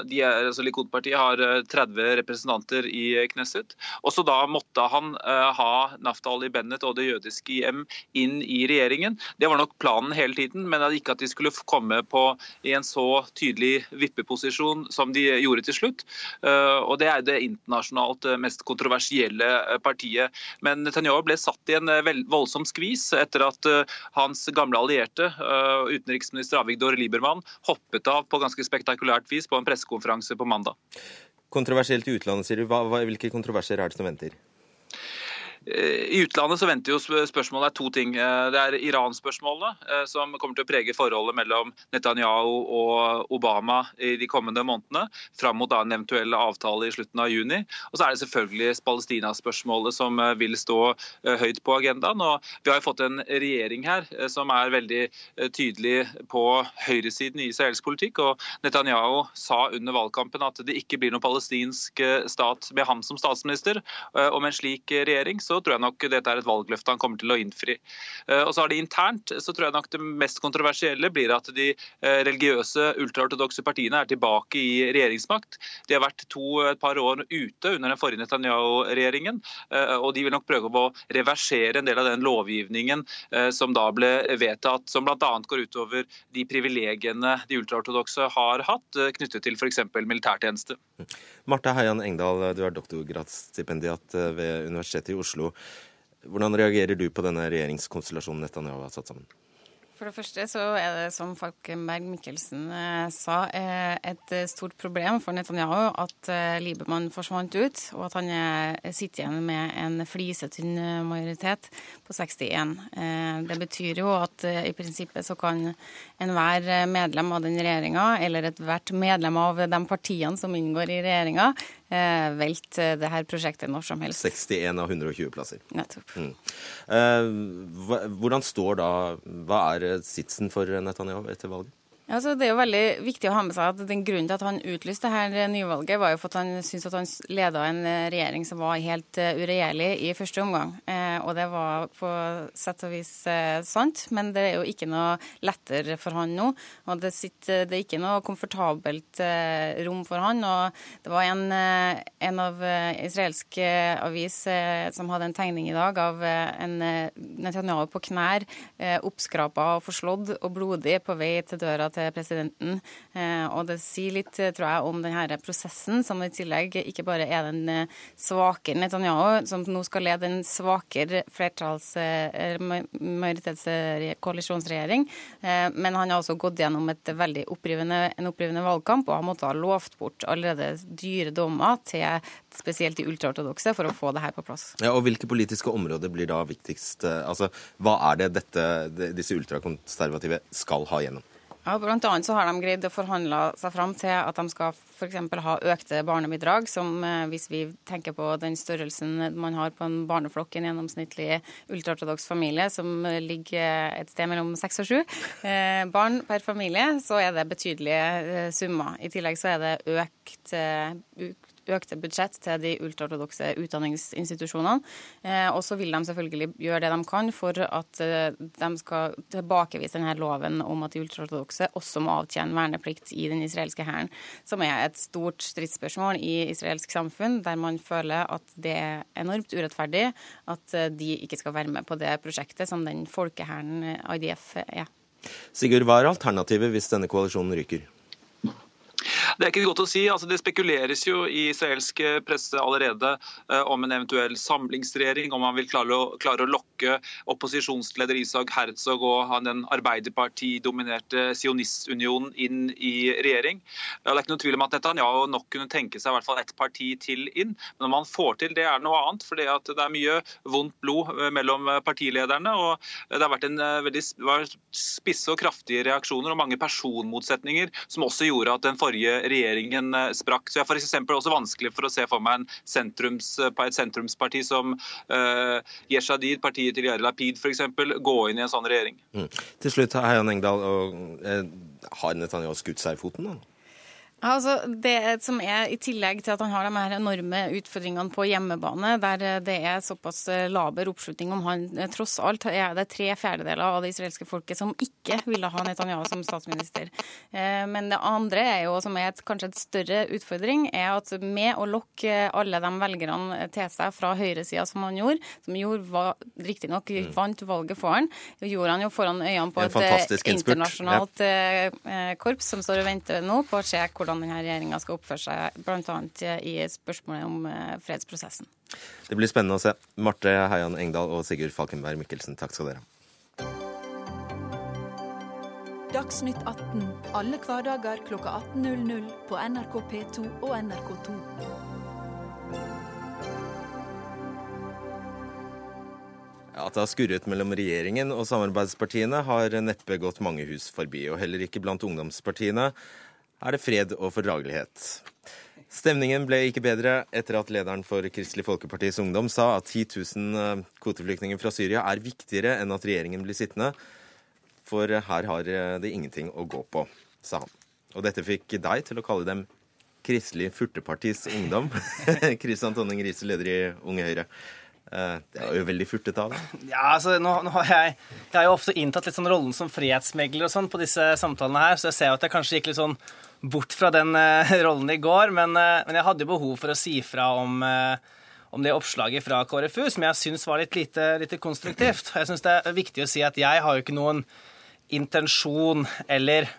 Speaker 12: De er, altså Likud-partiet har 30 representanter i Knesset. Også da måtte han ha Naftali Bennett og det jødiske IM inn i regjeringen. Det var nok planen hele tiden, men ikke at de skulle komme på i en så tydelig vippeposisjon som de gjorde til slutt. Eh, og Det er det internasjonalt eh, mest kontroversielle eh, partiet. Men Netanyahu ble satt i en voldsom skvis etter at hans gamle allierte, utenriksminister Avigdor Liebermann, hoppet av på ganske spektakulært vis på en pressekonferanse på mandag.
Speaker 2: Kontroversielt i utlandet, sier du. Hvilke kontroverser er det som venter?
Speaker 12: I utlandet så venter jo spørsmålet er to ting. Eh, det er Iran-spørsmålet, eh, som kommer til å prege forholdet mellom Netanyahu og Obama i de kommende månedene, fram mot en eventuell avtale i slutten av juni. Og så er det selvfølgelig Palestina-spørsmålet som eh, vil stå høyt på agendaen. Og vi har jo fått en regjering her som er veldig tydelig på høyresiden i israelsk politikk. Og Netanyahu sa under valgkampen at det ikke blir noen palestinsk stat med ham som statsminister. Og med en slik regjering så så tror jeg nok dette er et valgløfte han kommer til å innfri. Eh, og så har de Internt så tror jeg nok det mest kontroversielle blir at de eh, religiøse ultraortodokse partiene er tilbake i regjeringsmakt. De har vært to, et par år ute under den forrige Netanyahu-regjeringen, eh, og de vil nok prøve å reversere en del av den lovgivningen som da ble vedtatt, som bl.a. går utover de privilegiene de ultraortodokse har hatt, knyttet til f.eks. militærtjeneste.
Speaker 2: Marte Heian Engdahl, du er doktorgradsstipendiat ved Universitetet i Oslo. Oslo. Hvordan reagerer du på denne regjeringskonstellasjonen Netanyahu har satt sammen?
Speaker 13: For det første så er det, som Falkenberg Mikkelsen eh, sa, eh, et eh, stort problem for Netanyahu at Liebermann forsvant ut, og at han sitter igjen med en flisetynn majoritet på 61. Det betyr jo at i prinsippet så kan enhver medlem av den regjeringa, eller ethvert medlem av de partiene som inngår i regjeringa, velte det her prosjektet når som helst.
Speaker 2: 61 av 120 plasser.
Speaker 13: Nettopp. Mm.
Speaker 2: Hvordan står da Hva er sitsen for Netanyahu etter valget?
Speaker 13: Altså, det er jo veldig viktig å ha med seg at den Grunnen til at han utlyste dette nyvalget, var jo for at han syntes at han leda en eh, regjering som var helt uh, uregjerlig i første omgang. Eh, og det var på sett og vis eh, sant, men det er jo ikke noe lettere for han nå. Og det, sitter, det er ikke noe komfortabelt eh, rom for han. Og det var en, eh, en av israelsk avis som hadde en tegning i dag av en Netanyahu på knær, oppskrapa og forslått og blodig på vei til døra til til presidenten. Eh, og det sier litt, eh, tror jeg, om denne prosessen, som i tillegg ikke bare er den eh, svakere Netanyahu, som nå skal lede en svakere flertalls- majoritetskoalisjonsregjering, men han har også gått gjennom et veldig opprivende, en opprivende valgkamp og har måttet ha lovt bort allerede dyre dommer til spesielt de ultraortodokse for å få det her på plass.
Speaker 2: Ja, og Hvilke politiske områder blir da viktigst? Altså, Hva er det dette, disse ultrakonservative skal ha gjennom?
Speaker 13: Ja, Blant annet så har de greid å forhandle seg fram til at de skal f.eks. ha økte barnebidrag, som eh, hvis vi tenker på den størrelsen man har på en barneflokk, en gjennomsnittlig ultraortodoks familie, som ligger et sted mellom seks og sju eh, barn per familie, så er det betydelige eh, summer. I tillegg så er det økt økte budsjett til de ultraortodokse utdanningsinstitusjonene. Eh, og så vil de selvfølgelig gjøre det de kan for at eh, de skal tilbakevise denne loven om at de ultraortodokse også må avtjene verneplikt i den israelske hæren, som er et stort stridsspørsmål i israelsk samfunn, der man føler at det er enormt urettferdig at de ikke skal være med på det prosjektet som den folkehæren IDF er.
Speaker 2: Sigurd, hva er alternativet hvis denne koalisjonen ryker?
Speaker 12: Det er ikke godt å si. Altså, det spekuleres jo i israelsk presse allerede eh, om en eventuell samlingsregjering, om man vil klare å, klare å lokke opposisjonsleder Isak Herzog og den Arbeiderpartidominerte sionistunionen inn i regjering. Det er ikke noe tvil om at Netanyahu nok kunne tenke seg i hvert fall ett parti til inn. Men om han får til det, er noe annet. For det er mye vondt blod eh, mellom partilederne. og Det har vært en eh, veldig spisse og kraftige reaksjoner og mange personmotsetninger som også gjorde at den forrige regjeringen eh, sprakk. Så jeg får f.eks. også vanskelig for å se for meg sentrums, et sentrumsparti som uh, Yeshadid, partiet til Yair Lapid f.eks., gå inn i en sånn regjering.
Speaker 2: Mm. Til slutt, Heian Engdahl, og, eh, har Netanyahu skutt seg i foten? da?
Speaker 13: Altså, det som er I tillegg til at han har de her enorme utfordringene på hjemmebane, der det er såpass eh, laber oppslutning om han eh, Tross alt er det tre fjerdedeler av det israelske folket som ikke ville ha Netanyahu som statsminister. Eh, men det andre er jo, som er et, kanskje et større utfordring, er at med å lokke alle de velgerne til seg fra høyresida som han gjorde, som gjorde riktignok mm. vant valget for han, gjorde han jo foran øynene på et internasjonalt ja. korps som står og venter nå på å se hvordan hvordan denne regjeringa skal oppføre seg, bl.a. i spørsmålet om eh, fredsprosessen.
Speaker 2: Det blir spennende å se. Marte Heian Engdahl og Sigurd Falkenberg Mikkelsen, takk skal dere ha.
Speaker 5: Dagsnytt 18 alle hverdager klokka 18.00 på NRK P2 og NRK2.
Speaker 2: At det har skurret mellom regjeringen og samarbeidspartiene, har neppe gått mange hus forbi. Og heller ikke blant ungdomspartiene er det fred og fordragelighet. Stemningen ble ikke bedre etter at lederen for Kristelig Folkepartis Ungdom sa at 10 000 eh, kvoteflyktninger fra Syria er viktigere enn at regjeringen blir sittende, for her har de det ingenting å gå på, sa han. Og dette fikk deg til å kalle dem Kristelig Furtepartis Ungdom. Kristian Tonning Riise, leder i Unge Høyre. Eh, det er jo veldig furtete av deg.
Speaker 14: Ja, altså, nå, nå, har jeg, jeg har jo ofte inntatt litt sånn rollen som frihetsmegler og sånn på disse samtalene her, så jeg ser jo at jeg kanskje gikk litt sånn bort fra den uh, rollen i går. Men, uh, men, jeg hadde jo behov for å si fra om, uh, om det oppslaget fra KrFU, som jeg syns var litt lite, lite konstruktivt. Jeg syns det er viktig å si at jeg har jo ikke noen intensjon eller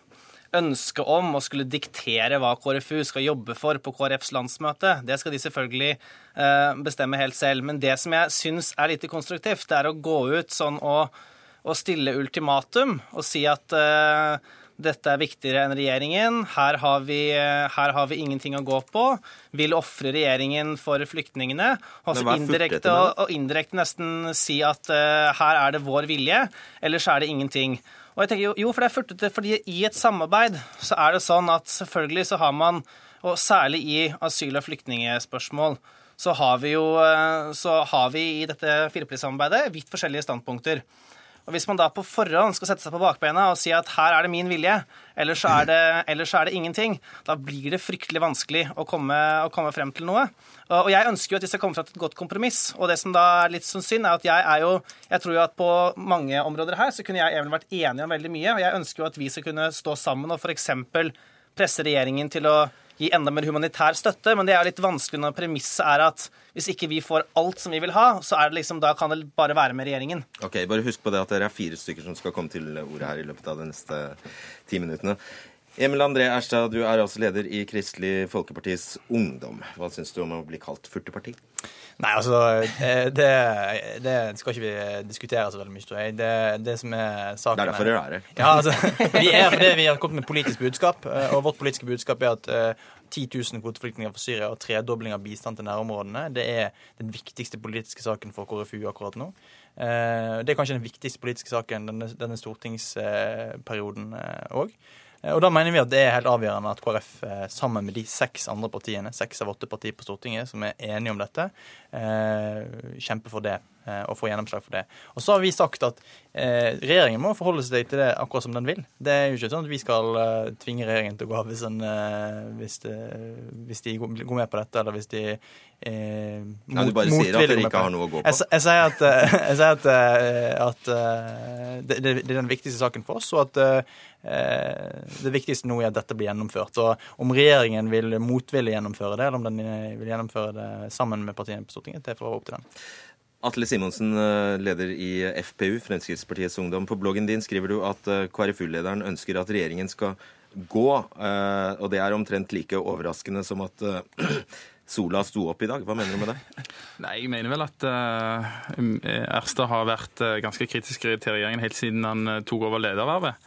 Speaker 14: ønske om å skulle diktere hva KrFU skal jobbe for på KrFs landsmøte. Det skal de selvfølgelig eh, bestemme helt selv. Men det som jeg syns er lite konstruktivt, det er å gå ut sånn og, og stille ultimatum og si at eh, dette er viktigere enn regjeringen. Her har, vi, her har vi ingenting å gå på. Vil ofre regjeringen for flyktningene. Også indirekte, og, og indirekte nesten si at uh, her er det vår vilje, ellers er det ingenting. Og jeg tenker jo, jo, for det er furtete, fordi i et samarbeid så er det sånn at selvfølgelig så har man, og særlig i asyl- og flyktningspørsmål, så har vi jo eh, så har vi i dette firepartisamarbeidet vidt forskjellige standpunkter. Og Hvis man da på forhånd skal sette seg på bakbena og si at her er det min vilje, ellers så er det, så er det ingenting, da blir det fryktelig vanskelig å komme, å komme, frem til noe. Og jeg ønsker jo at vi skal komme fra til et godt kompromiss. Og det som da er litt sånn synd, er at jeg er jo Jeg tror jo at på mange områder her så kunne jeg Even vært enig om veldig mye. Og jeg ønsker jo at vi skal kunne stå sammen og f.eks. presse regjeringen til å gi enda mer humanitær støtte, men det er litt vanskelig når premisset er at hvis ikke vi får alt som vi vil ha, så er det liksom, da kan det bare være med regjeringen.
Speaker 2: Ok, Bare husk på det at dere er fire stykker som skal komme til ordet her i løpet av de neste ti minuttene. Emil André Erstad, du er altså leder i Kristelig Folkepartis Ungdom. Hva syns du om å bli kalt furteparti?
Speaker 15: Nei, altså eh, det, det, skal ikke vi diskutere så veldig mye, tror jeg. Det, det som er saken
Speaker 2: Det er derfor dere er her.
Speaker 15: Ja, altså, vi er fordi vi har kommet med politisk budskap, eh, og vårt politiske budskap er at 10 eh, 000 kvoteflyktninger fra Syria og tredobling av bistand til nærområdene, det er den viktigste politiske saken for KrFU akkurat nå. Det er kanskje den viktigste politiske saken denne, denne stortingsperioden òg. Eh, og da mener vi at det er helt avgjørende at KrF eh, sammen med de seks andre partiene, seks av åtte partier på Stortinget som er enige om dette, kjemper for det. eh, og få gjennomslag for det. Og så har vi sagt at eh, regjeringen må forholde seg til det akkurat som den vil. Det er jo ikke sånn at vi skal eh, tvinge regjeringen til å gå av hvis, en, eh, hvis, de, hvis de går med på dette, eller hvis de eh,
Speaker 2: Nei, du bare sier at dere ikke har noe å gå på.
Speaker 15: Jeg, jeg sier at, eh, jeg sier at, eh, at eh, det, det er den viktigste saken for oss, og at eh, det viktigste nå er at dette blir gjennomført. Og om regjeringen vil motvillig gjennomføre det, eller om den eh, vil gjennomføre det sammen med partiene på Stortinget, det får være opp til dem.
Speaker 2: Atle Simonsen, eh, leder i FPU, Fremskrittspartiets Ungdom. På bloggen din skriver du at eh, KrFU-lederen ønsker at regjeringen skal gå, eh, og det er omtrent like overraskende som at eh, sola sto opp i dag. Hva mener du med det?
Speaker 16: Nei, Jeg mener vel at uh, Erstad har vært eh, ganske kritisk til regjeringen helt siden han eh, tok over ledervervet.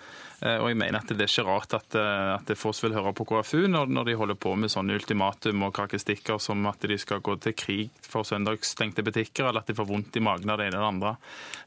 Speaker 16: Eh, og jeg mener at det er ikke rart at, eh, at Foss vil høre på KrFU når, når de holder på med sånne ultimatum og karakteristikker som at de skal gå til krig for søndagsstengte butikker, eller at de får vondt i magen av det ene eller andre.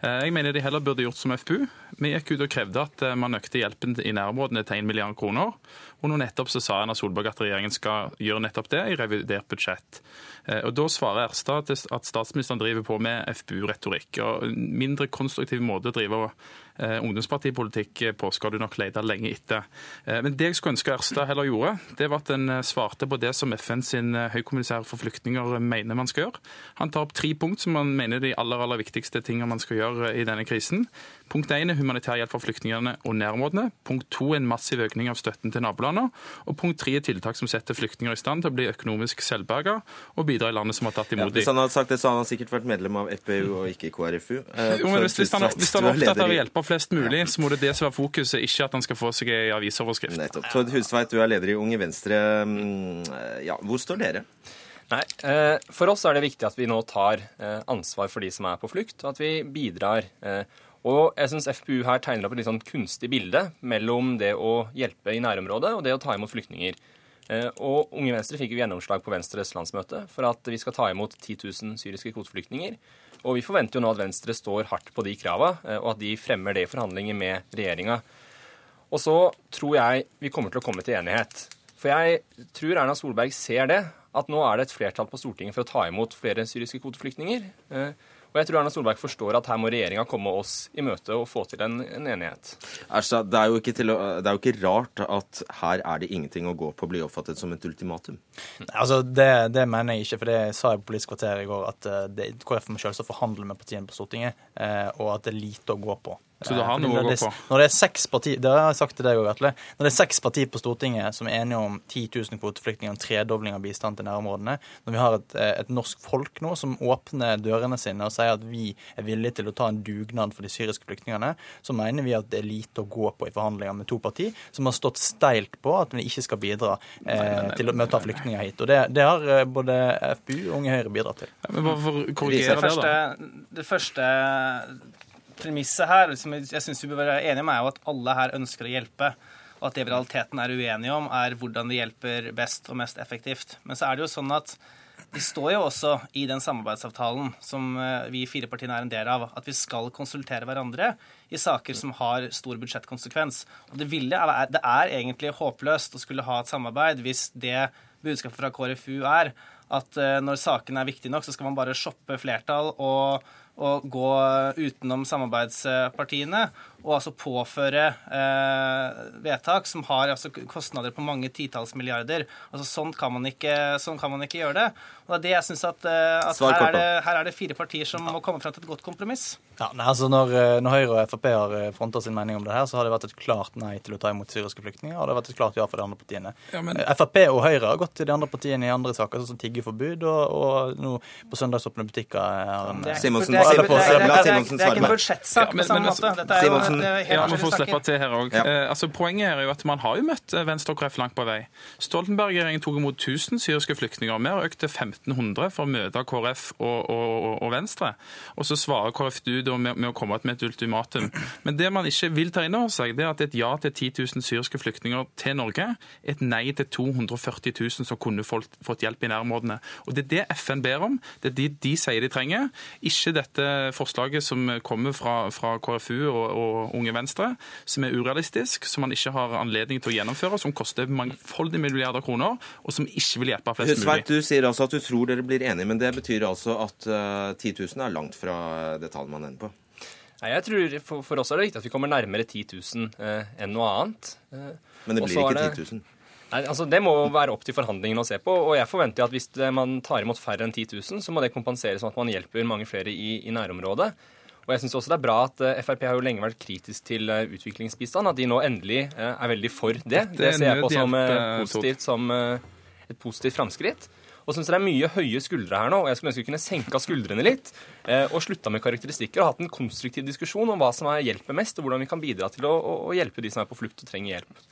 Speaker 16: Eh, jeg mener de heller burde gjort som FPU. Vi gikk ut og krevde at man økte hjelpen i nærområdene til 1 milliard kroner. Og nå nettopp så sa Erna Solberg at regjeringen skal gjøre nettopp det i revidert budsjett. Eh, Og Da svarer Erstad at statsministeren driver på med FBU-retorikk. og mindre konstruktiv måte å drive eh, ungdomspartipolitikk på skal du nok lete lenge etter. Eh, Men det jeg skulle ønske Erstad heller gjorde, det var at en svarte på det som FN sin høykommissær for flyktninger mener man skal gjøre. Han tar opp tre punkt som han mener er de aller, aller viktigste tingene man skal gjøre i denne krisen. Punkt 1 er humanitær hjelp for flyktningene og nærområdene. Punkt 2 er en massiv økning av støtten til nabolandene. Og punkt 3 er tiltak som setter flyktninger i stand til å bli økonomisk selvberga og bidra i landet som har tatt
Speaker 2: Ja,
Speaker 16: imot
Speaker 2: hvis han hadde sagt det, så hadde han sikkert vært medlem av FPU og ikke KrFU. Eh,
Speaker 16: Jo, men hvis, hvis, han,
Speaker 2: tusen
Speaker 16: hvis han er opptatt av å hjelpe flest mulig, så må det det som være fokuset, ikke at han skal få seg ei avisoverskrift.
Speaker 2: Nettopp. Tord Hustveit, du er leder i Unge Venstre. Mm, Ja, hvor står dere?
Speaker 17: Nei, eh, For oss er det viktig at vi nå tar eh, ansvar for de som er på flukt, og at vi bidrar. Eh, Og jeg syns FPU her tegner opp et litt sånn kunstig bilde mellom det å hjelpe i nærområdet og det å ta imot flyktninger. Eh, Og Unge Venstre fikk jo gjennomslag på Venstres landsmøte for at vi skal ta imot 10 000 syriske kvoteflyktninger. Og vi forventer jo nå at Venstre står hardt på de krava, eh, og at de fremmer det i forhandlinger med regjeringa. Og så tror jeg vi kommer til å komme til enighet. For jeg tror Erna Solberg ser det, at nå er det et flertall på Stortinget for å ta imot flere syriske kvoteflyktninger. Og jeg tror Erna Solberg forstår at her må regjeringa komme oss i møte og få til en, en enighet.
Speaker 2: Altså, det, er jo ikke til å, det er jo ikke rart at her er det ingenting å gå på å bli oppfattet som et ultimatum.
Speaker 15: Altså, det, det mener jeg ikke, for det sa jeg på Politisk kvarter i går, at eh, det, KrF må selvsagt forhandle med partiene på Stortinget, eh, og at det er lite å gå på.
Speaker 16: Så du har
Speaker 15: Eh,
Speaker 16: noe å gå
Speaker 15: det-
Speaker 16: på?
Speaker 15: Når det er seks partier, det har jeg sagt til deg òg, Atle. Når det er seks partier på Stortinget som er enige om 10 000 kvoteflyktninger og en tredobling av bistand til nærområdene, når vi har et, eh, et norsk folk nå som åpner dørene sine og sier at vi er villige til å ta en dugnad for de syriske flyktningene, så mener vi at det er lite å gå på i forhandlinger med to partier som har stått steilt på at vi ikke skal bidra eh, nei, nei, nei, med å ta flyktninger hit. Og det, det har eh, både FPU og Unge Høyre bidratt til.
Speaker 16: Men bare for å korrigere det, da.
Speaker 14: det første premisset her, som jeg, syns vi bør være enige om, er jo at alle her ønsker å hjelpe. Og at det vi realiteten er uenige om, er hvordan de hjelper best og mest effektivt. Men så er det jo sånn at det står jo også i den samarbeidsavtalen som eh, vi fire partiene er en del av, at vi skal konsultere hverandre i saker som har stor budsjettkonsekvens. Og det, ville, det er egentlig håpløst å skulle ha et samarbeid hvis det budskapet fra KrFU er at eh, når saken er viktig nok, så skal man bare shoppe flertall og, og gå utenom samarbeidspartiene. Og altså påføre eh, vedtak som har altså, kostnader på mange titalls milliarder. Altså Sånn kan man ikke, sånn kan man ikke gjøre det. Og det er det jeg syns at, eh, at her, er det, her er det fire partier som må komme fram til et godt kompromiss.
Speaker 15: Ja, nei, altså når, eh, når Høyre og Frp har fronta sin mening om det her, så har det vært et klart nei til å ta imot syriske flyktninger, og det har vært et klart ja for de andre partiene.
Speaker 16: Ja, men-
Speaker 15: Eh, Frp og Høyre har gått til de andre partiene i andre saker, sånn som tiggeforbud, og, og nå på søndagsåpne butikker er en
Speaker 14: Det er ikke- en budsjettsak på samme måte. Dette er jo Er
Speaker 16: Ja, vi får slippe til her også.
Speaker 2: Ja.
Speaker 16: Eh, altså, poenget er jo at man har jo møtt eh, Venstre og KrF langt på vei. Stoltenberg-regjeringen tok imot 1000 syriske flyktninger. Vi har økt til 1500 for å møte KrF og, og, og, og Venstre. Og så svarer KrFU da med, med å komme med et ultimatum. Men det man ikke vil ta inn over seg, det er at et ja til 10 000 syriske flyktninger til Norge et nei til 240 000 som kunne fått, fått hjelp i nærområdene. Og det er det FN ber om. Det er det de sier de trenger. Ikke dette forslaget som kommer fra, fra KrFU og, og, Unge Venstre, som er urealistisk, som man ikke har anledning til å gjennomføre, som koster mangfoldige milliarder kroner, og som ikke vil hjelpe flest mulig.
Speaker 2: Husveit, du sier altså at du tror dere blir enige, men det betyr altså at uh, 10 000 er langt fra det tallet man ender på?
Speaker 17: Nei, jeg tror for, for, oss er det viktig at vi kommer nærmere 10 000 eh, enn noe annet. Eh,
Speaker 2: men det blir ikke 10 000?
Speaker 17: Nei, altså Det må være opp til forhandlingene å se på. og jeg forventer at Hvis man tar imot færre enn 10 000, så må det kompenseres med at man hjelper mange flere i, i nærområdet. Og jeg synes også det er bra at uh, Frp har jo lenge vært kritisk til uh, utviklingsbistand. At de nå endelig uh, er veldig for det. Det, ser jeg på som, positivt, som et positivt framskritt. Og syns det er mye høye skuldre her nå. og Jeg skulle ønske vi kunne senka skuldrene litt og slutta med karakteristikker og hatt en konstruktiv diskusjon om hva som er hjelper mest, og hvordan vi kan bidra til å hjelpe de som er på flukt og trenger hjelp.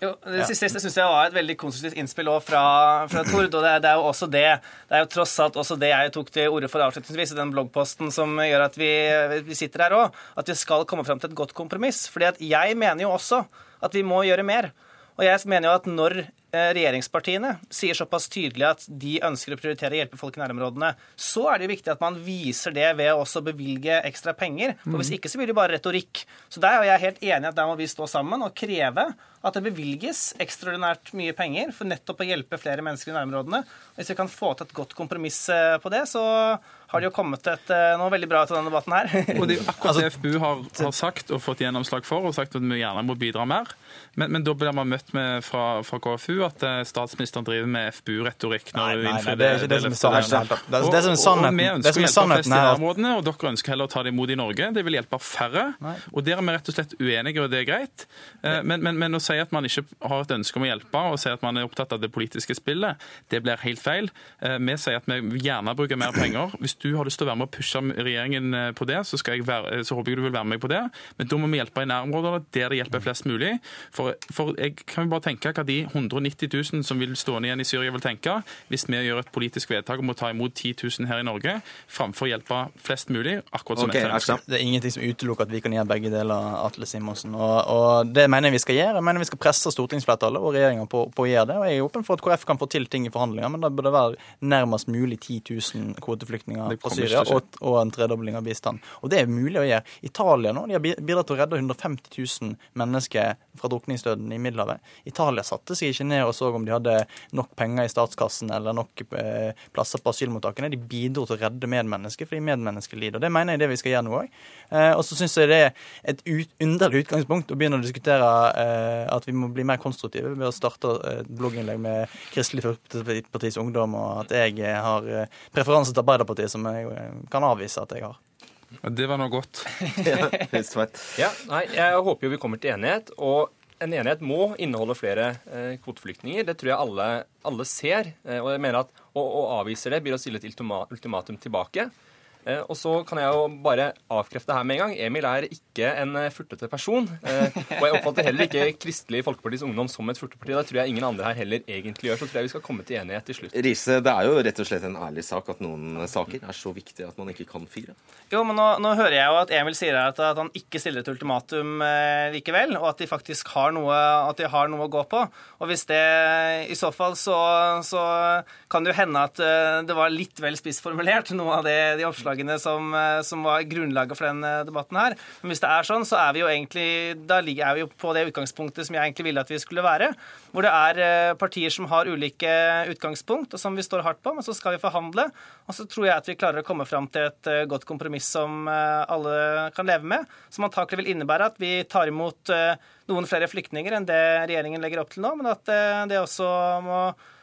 Speaker 14: Jo, Det siste ja. syns jeg var et veldig konstruktivt innspill fra, fra Tord. og det, det, er jo også det det er jo tross alt også det jeg tok til orde for avslutningsvis i den bloggposten som gjør at vi, vi sitter her òg, at vi skal komme fram til et godt kompromiss. Fordi at jeg mener jo også at vi må gjøre mer. Og jeg mener jo at når regjeringspartiene sier såpass tydelig at de ønsker å prioritere å hjelpe folk i nærområdene, så er det jo viktig at man viser det ved å også bevilge ekstra penger. For Hvis mm. ikke så blir det bare retorikk. Så der er jeg helt enig i at der må vi stå sammen og kreve at det bevilges ekstraordinært mye penger for nettopp å hjelpe flere mennesker i nærområdene. Hvis vi kan få til et godt kompromiss eh, på det, så har det jo kommet et, eh, noe veldig bra til denne debatten her.
Speaker 16: og Det er jo akkurat det FBU har, har, sagt og fått gjennomslag for, og sagt at vi gjerne må bidra mer. Men, men da blir man møtt med fra, fra KFU at eh, statsministeren driver med FBU-retorikk.
Speaker 15: Nei, nei, nei, det er ikke det som er sannheten. Det, det, som er sannheten,
Speaker 16: vi ønsker å hjelpe flest og dere ønsker heller å ta det imot i Norge. Det vil hjelpe færre. Nei. Og der er vi rett og slett uenige, og det er greit. Men, men, men å si at man ikke har et ønske om å hjelpe, og si at man er opptatt av det politiske spillet, det blir helt feil. Vi sier at vi gjerne bruker mer penger. Hvis du har lyst til å være med og pushe regjeringen eh, på det, så, være, så, håper jeg du vil være med på det. Men da må vi hjelpe i nærområdene, der det hjelper flest mulig. For, for jeg kan jo bare tenke hva de 190 000 som vil stående igjen i Syria, vil tenke hvis vi gjør et politisk vedtak om å ta imot 10 000 her i Norge, framfor å hjelpe flest mulig, akkurat som
Speaker 15: okay,
Speaker 16: FN.
Speaker 15: Det er ingenting som utelukker at vi kan gjøre begge deler, Atle Simonsen. Og, og, det mener jeg vi skal gjøre. Jeg mener vi skal presse stortingsflertallet og regjeringa på, på, å gjøre det. Og jeg er åpen for at KrF kan få til ting i forhandlinger, men da bør det være nærmest mulig 10 000 kvoteflyktninger fra Syria og, og, en tredobling av bistand. Og det er mulig å gjøre. Italia nå de har bidratt til å redde 150 000 mennesker fra drukningsdøden i Middelhavet. Italia satte seg ikke ned og så om de hadde nok penger i statskassen eller nok eh, plasser på asylmottakene. De bidro til å redde medmennesker fordi medmennesker lider. Og Det mener jeg det vi skal gjøre nå òg. Eh, og så syns jeg det er et ut, underlig utgangspunkt å begynne å diskutere eh, at vi må bli mer konstruktive ved å starte et blogginnlegg med Kristelig Folkepartis Ungdom, og at jeg har preferanse til Arbeiderpartiet, som jeg kan avvise at jeg har.
Speaker 16: Det var noe godt.
Speaker 17: ja, nei, jeg håper jo vi kommer til enighet. Og en enighet må inneholde flere eh, kvoteflyktninger. Det tror jeg alle, alle ser. Eh, og jeg mener at å avvise det blir å stille et ultimatum tilbake. Eh, og så kan jeg jo bare avkrefte her med en gang. Emil er ikke en eh, furtete person. Eh, og jeg oppfatter heller ikke Kristelig Folkepartis Ungdom som et furteparti. Det tror jeg ingen andre her heller egentlig gjør. Så tror jeg vi skal komme til enighet til slutt.
Speaker 2: Riise, det er jo rett og slett en ærlig sak at noen saker er så viktige at man ikke kan fire.
Speaker 14: Jo, men nå, nå hører jeg jo at Emil sier at, at han ikke stiller et ultimatum eh, likevel, og at de faktisk har noe, at de har noe å gå på. Og hvis det i så fall så, så kan det jo hende at det var litt vel spissformulert, noe av det, de oppslagene forslagene som, eh, som var grunnlaget for den eh, debatten her. Men hvis det er sånn, så er vi jo egentlig Da er vi jo på det utgangspunktet som jeg egentlig ville at vi skulle være. Hvor det er eh, partier som har ulike utgangspunkt, og som vi står hardt på. Men så skal vi forhandle. Og så tror jeg at vi klarer å komme fram til et godt kompromiss som alle kan leve med. Som antakelig vil innebære at vi tar imot noen flere flyktninger enn det regjeringen legger opp til nå, men at det også må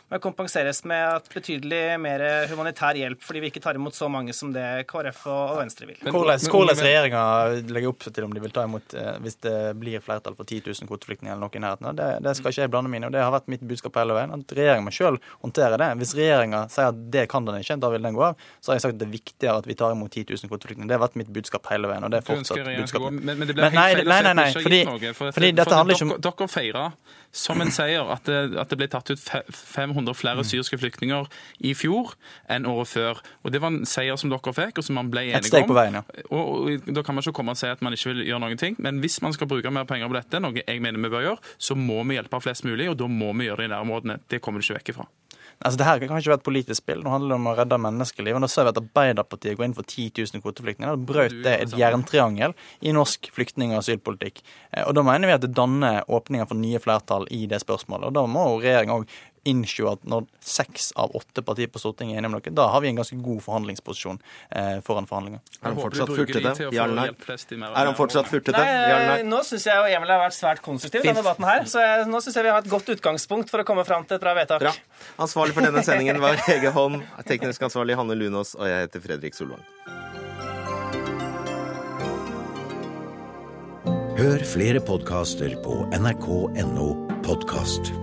Speaker 14: men kompenseres med et betydelig mer humanitær hjelp, fordi vi ikke tar imot så mange som det KrF og Venstre vil.
Speaker 15: Hvordan, regjeringa legger opp til om de vil ta imot eh, hvis det blir flertall for 10 000 kvoteflyktninger eller noe i nærheten, det, det skal ikke jeg blande meg inn i. og Det har vært mitt budskap hele veien. at Regjeringa må sjøl håndtere det. Hvis regjeringa sier at det kan den ikke, da vil den gå av, så har jeg sagt at det er viktigere at vi tar imot 10 000 kvoteflyktninger. Det har vært mitt budskap hele veien, og det er fortsatt budskapet.
Speaker 16: Men, men, det blir helt feil å si at ikke har gitt noe. For,
Speaker 15: fordi dette handler ikke om
Speaker 16: Dere feirer som en seier at det, at det ble tatt ut 500 flere mm. syriske flyktninger i fjor enn året før. Og Det var en seier som dere fikk, og som man ble enige om.
Speaker 15: Et steg på veien, ja.
Speaker 16: Og, og, Da kan man ikke komme og si at man ikke vil gjøre noen ting. Men hvis man skal bruke mer penger på dette, noe jeg mener vi bør gjøre, så må vi hjelpe flest mulig, og da må vi gjøre det i nærområdene. Det kommer du ikke vekk ifra.
Speaker 15: Altså, det her kan ikke være et politisk spill. Nå handler det om å redde menneskeliv. Og da ser vi at Arbeiderpartiet går inn for 10 000 kvoteflyktninger. Da brøt det et jerntriangel i norsk flyktning- og asylpolitikk. Eh, Og da mener vi at det danner åpninger for nye flertall i det spørsmålet. Og da må regjeringa òg innse at når seks av åtte partier på Stortinget er enige om noe, da har vi en ganske god forhandlingsposisjon eh, foran forhandlinger.
Speaker 2: Er han fortsatt furtete? Ja eller nei? Er han fortsatt furtete?
Speaker 14: Nei,
Speaker 2: nei?
Speaker 14: Nå syns jeg og Emil har vært svært konstruktiv i denne debatten her. Så jeg, nå syns jeg vi har et godt utgangspunkt for å komme fram til et bra vedtak.
Speaker 2: Bra. Ansvarlig for denne sendingen var Hege Holm, teknisk ansvarlig Hanne Lunås, og jeg heter Fredrik Solvang.
Speaker 1: Hør flere podkaster på nrk.no podkast.